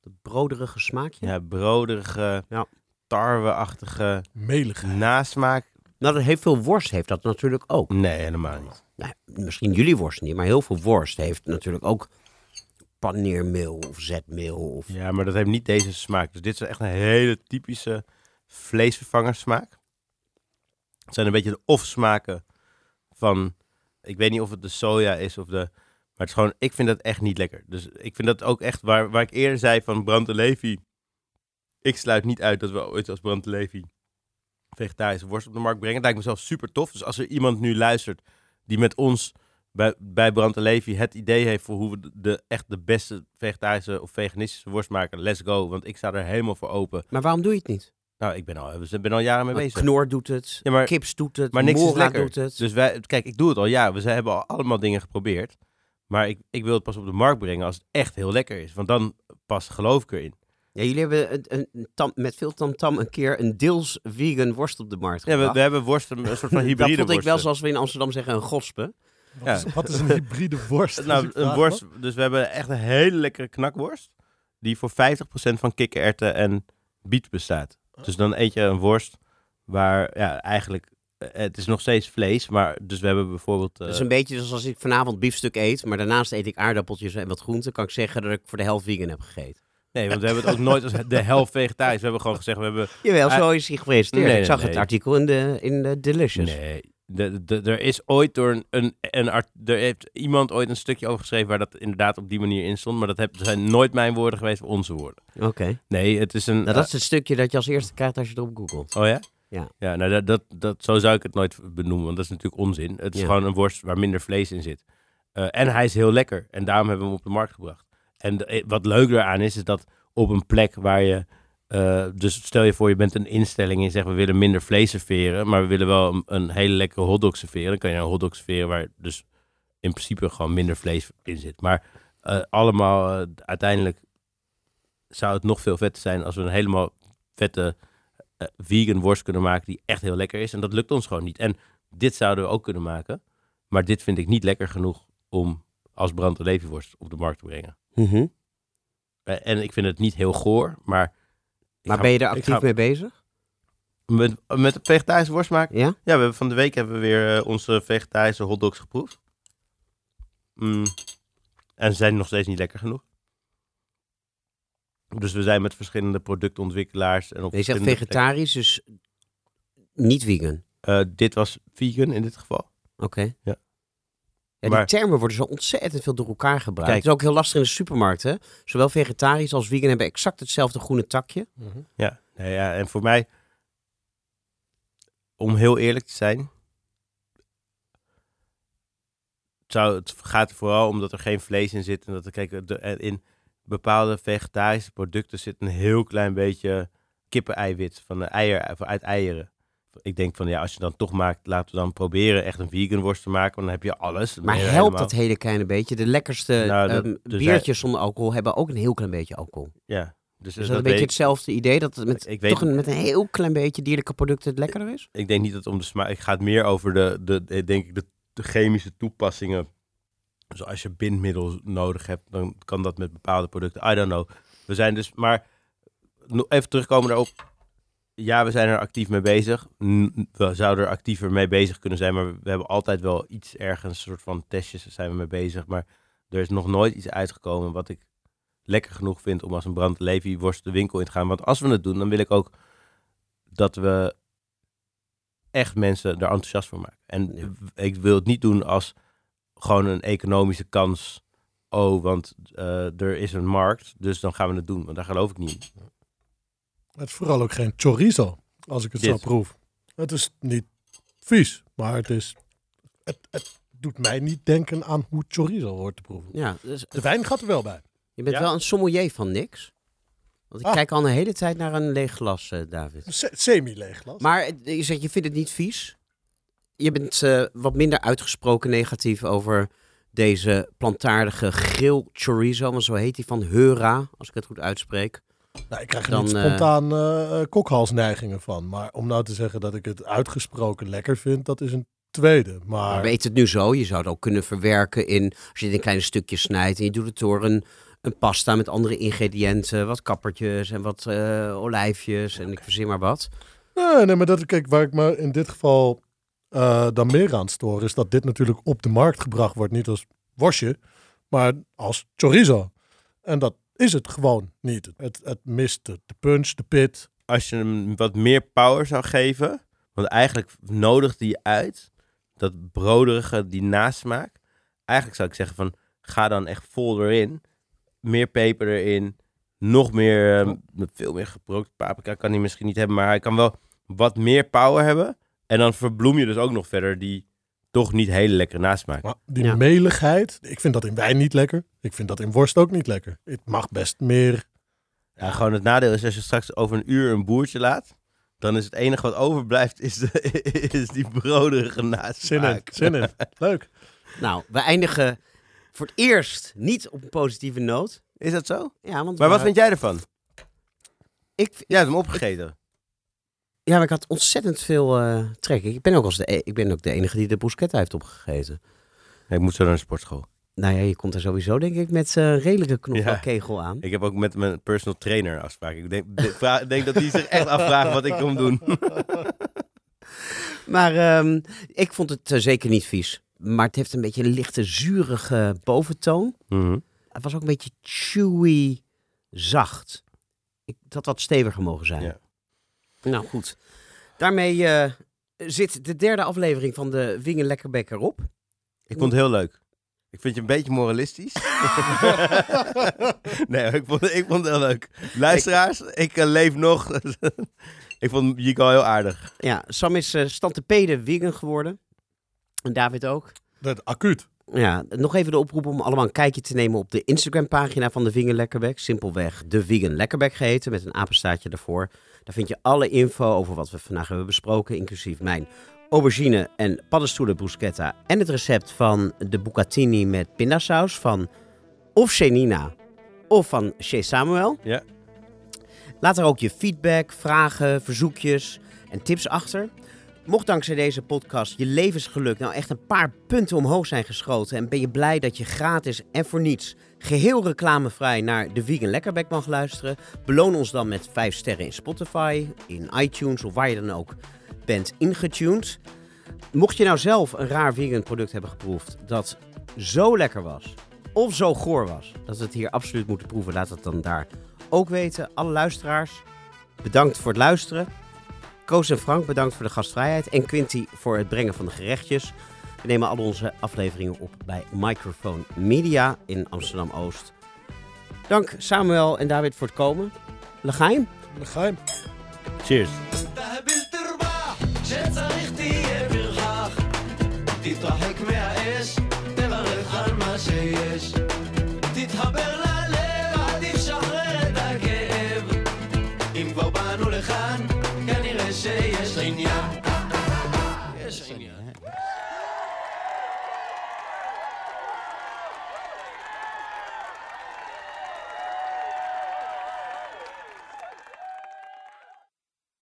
Dat broderige smaakje. ja, broderige, Ja. tarweachtige Melig. nasmaak. Nou, dat heeft veel worst heeft dat natuurlijk ook. Nee, helemaal niet. Nou, misschien jullie worst niet, maar heel veel worst heeft natuurlijk ook paneermeel of zetmeel. Of... Ja, maar dat heeft niet deze smaak. Dus dit is echt een hele typische vleesvervangersmaak. Het zijn een beetje de of-smaken van... Ik weet niet of het de soja is of de... Maar het is gewoon... Ik vind dat echt niet lekker. Dus ik vind dat ook echt... Waar, waar ik eerder zei van Brand de Levi... Ik sluit niet uit dat we ooit als Brand de Levi... vegetarische worst op de markt brengen. Dat lijkt me zelf super tof. Dus als er iemand nu luistert... die met ons bij, bij Brand de Levi het idee heeft... voor hoe we de, echt de beste vegetarische of veganistische worst maken... let's go. Want ik sta er helemaal voor open. Maar waarom doe je het niet? Nou, ik ben al, we zijn- ben al jaren mee Want bezig. Knor doet het, Ja, maar- Kips doet het, maar niks is Mora lekker. doet het. Dus wij, kijk, ik doe het al ja. We zijn, hebben al allemaal dingen geprobeerd. Maar ik, ik wil het pas op de markt brengen als het echt heel lekker is. Want dan pas geloof ik erin. Ja, jullie hebben een, een, tam, met veel tamtam een keer een deels vegan worst op de markt Ja, we, gebracht. we hebben worsten, een soort van hybride dat vond ik wel, zoals we in Amsterdam zeggen, een gospe. Wat, Ja. is, wat is een hybride worst? Nou, een worst, dus we hebben echt een hele lekkere knakworst. Die voor 50% van kikkererwten en biet bestaat. Dus dan eet je een worst waar ja, eigenlijk... eh, Het is nog steeds vlees, maar dus we hebben bijvoorbeeld... eh, Dat is een beetje zoals als ik vanavond biefstuk eet, maar daarnaast eet ik aardappeltjes en wat groenten, kan ik zeggen dat ik voor de helft vegan heb gegeten. Nee, want we hebben het ook nooit als de helft vegetarisch. We hebben gewoon gezegd, we hebben... Jawel, Ah, zo is hij gepresenteerd. nee, ik zag nee, het artikel in de, in de Delicious. Nee, de, de, er is ooit door een, een, een art, er heeft iemand ooit een stukje over geschreven waar dat inderdaad op die manier in stond. Maar dat heb, zijn nooit mijn woorden geweest, onze woorden. Oké. Nee, het is een... Nou, dat is het stukje dat je als eerste krijgt als je erop googelt. Oh ja? Ja. Ja, nou dat, dat, dat, zo zou ik het nooit benoemen, want dat is natuurlijk onzin. Het is Ja. gewoon een worst waar minder vlees in zit. Eh, en hij is heel lekker en daarom hebben we hem op de markt gebracht. En de- eh, wat leuk eraan is, is dat op een plek waar je... eh, dus stel je voor, je bent een instelling en je zegt we willen minder vlees serveren, maar we willen wel een, een hele lekkere hotdog serveren. Dan kan je een hotdog serveren waar dus in principe gewoon minder vlees in zit. Maar eh, allemaal eh, uiteindelijk zou het nog veel vetter zijn als we een helemaal vette vegan worst kunnen maken die echt heel lekker is. En dat lukt ons gewoon niet. En dit zouden we ook kunnen maken. Maar dit vind ik niet lekker genoeg om als brand levenworst op de markt te brengen. Mhm. En ik vind het niet heel goor, maar... Maar ga- ben je er actief ga- mee bezig? Met, met de vegetarische worst maken? Ja? Ja, we hebben van de week hebben we weer eh, onze vegetarische hotdogs geproefd. Mm. En ze zijn nog steeds niet lekker genoeg. Dus we zijn met verschillende productontwikkelaars en op Je zegt vegetarisch, dus niet vegan. Eh, dit was vegan in dit geval. Oké. Ja. Ja, die Maar- termen worden zo ontzettend veel door elkaar gebruikt. Kijk. Het is ook heel lastig in de supermarkt, hè? Zowel vegetarisch als vegan hebben exact hetzelfde groene takje. Mhm. Ja, ja, en voor mij, om heel eerlijk te zijn, zou, het gaat er vooral om dat er geen vlees in zit. En dat er, kijk, er in bepaalde vegetarische producten zit een heel klein beetje kippeneiwit van de eier, uit eieren. Ik denk van ja, als je dan toch maakt, laten we dan proberen echt een vegan worst te maken. Want dan heb je alles. Dan Maar je helpt helemaal- dat hele kleine beetje? De lekkerste Nou, dat- ehm, er biertjes zonder alcohol hebben ook een heel klein beetje alcohol. Ja. Dus, Is dat dat een beetje hetzelfde idee? Dat het met, Ik weet- toch een, met een heel klein beetje dierlijke producten het lekkerder is? ik denk niet dat het om de smaak. Ik ga het meer over de, de, de denk ik, de, de chemische toepassingen. Dus als je bindmiddel nodig hebt, dan kan dat met bepaalde producten. I don't know. We zijn dus, maar even terugkomen daarop. Ja, we zijn er actief mee bezig. We zouden er actiever mee bezig kunnen zijn, maar we hebben altijd wel iets ergens, een soort van testjes zijn we mee bezig. Maar er is nog nooit iets uitgekomen wat ik lekker genoeg vind om als een brand Levi worst de winkel in te gaan. Want als we het doen, dan wil ik ook dat we echt mensen er enthousiast voor maken. En Ja. ik wil het niet doen als gewoon een economische kans. Oh, want eh, er is een markt, dus dan gaan we het doen. Want daar geloof ik niet in. Het is vooral ook geen chorizo, als ik het zo proef. Het is niet vies, maar het is... Het, het doet mij niet denken aan hoe chorizo hoort te proeven. Ja, dus De wijn gaat er wel bij. je bent Ja. wel een sommelier van niks. Want ik Ah. kijk al een hele tijd naar een leeg glas, eh, David. Se- Semi-leeg glas. Maar eh, je zegt, je vindt het niet vies. Je bent eh, wat minder uitgesproken negatief over deze plantaardige grill chorizo. Want zo heet die van Heura, als ik het goed uitspreek. Nou, ik krijg er Dan, niet eh, spontaan eh, kokhalsneigingen van. Maar om nou te zeggen dat ik het uitgesproken lekker vind, dat is een tweede. Maar weet het nu zo? Je zou het ook kunnen verwerken in, als je het in kleine stukjes snijdt en je doet het door een, een pasta met andere ingrediënten, wat kappertjes en wat eh, olijfjes en ik verzin maar wat. Nee, nee, maar dat, kijk, waar ik me in dit geval dan meer aan stoor, is dat dit natuurlijk op de markt gebracht wordt. Niet als worstje, maar als chorizo. En dat is het gewoon niet. Het, het mist de, punch, de pit. Als je hem wat meer power zou geven, want eigenlijk nodigt die uit, dat broderige, die nasmaak. Eigenlijk zou ik zeggen van, ga dan echt vol erin. Meer peper erin. Nog meer, eh, veel meer gebrookt paprika kan hij misschien niet hebben, maar hij kan wel wat meer power hebben. En dan verbloem je dus ook nog verder die toch niet hele lekkere nasmaak. Maar die Ja. meligheid, ik vind dat in wijn niet lekker. Ik vind dat in worst ook niet lekker. Het mag best meer. Ja, gewoon het nadeel is als je straks over een uur een boertje laat, dan is het enige wat overblijft is, de, is die broderige nasmaak. Zin in, zin in. Leuk. Nou, we eindigen voor het eerst niet op een positieve noot. Is dat zo? Ja, want Maar wat vind jij ervan? ik, Jij hebt hem opgegeten. Ja, maar ik had ontzettend veel eh trek. Ik ben, ook als de, e- ik ben ook de enige die de bruschetta heeft opgegeten. ik moet zo naar de sportschool. Nou ja, je komt er sowieso denk ik met een redelijke knoflookkegel aan. Ik heb ook met mijn personal trainer afspraak. Ik denk, de- denk dat hij zich echt afvraagt wat ik kom doen. Maar ehm, ik vond het eh, zeker niet vies. Maar het heeft een beetje een lichte zurige boventoon. Mhm. Het was ook een beetje chewy, zacht. Ik, dat had wat steviger mogen zijn. Ja. Nou goed. Daarmee eh, zit de derde aflevering van de Wingen Lekkerbek erop. Ik vond het heel leuk. Ik vind je een beetje moralistisch. nee, ik vond, ik vond het heel leuk. Luisteraars, ik eh, leef nog. ik vond Jico heel aardig. Ja, Sam is uh, stantepede Wingen geworden. En David ook. Dat acuut. Ja, nog even de oproep om allemaal een kijkje te nemen op de Instagram-pagina van de Vegan Lekkerbek. Simpelweg de Vegan Lekkerbek geheten, met een apenstaartje ervoor. Daar vind je alle info over wat we vandaag hebben besproken, inclusief mijn aubergine en paddenstoelen bruschetta. En het recept van de bucatini met pindasaus van of Chenina of van Chez Samuel. Ja. Laat er ook je feedback, vragen, verzoekjes en tips achter. Mocht dankzij deze podcast je levensgeluk nou echt een paar punten omhoog zijn geschoten en ben je blij dat je gratis en voor niets geheel reclamevrij naar de Vegan Lekkerbek mag luisteren, beloon ons dan met 5 sterren in Spotify, in iTunes of waar je dan ook bent ingetuned. Mocht je nou zelf een raar vegan product hebben geproefd dat zo lekker was of zo goor was dat we het hier absoluut moeten proeven, laat het dan daar ook weten. Alle luisteraars, bedankt voor het luisteren. Koos en Frank, bedankt voor de gastvrijheid. En Quinty voor het brengen van de gerechtjes. We nemen al onze afleveringen op bij Microphone Media in Amsterdam Oost. Dank Samuel en David voor het komen. Legaim. Legaim. Cheers.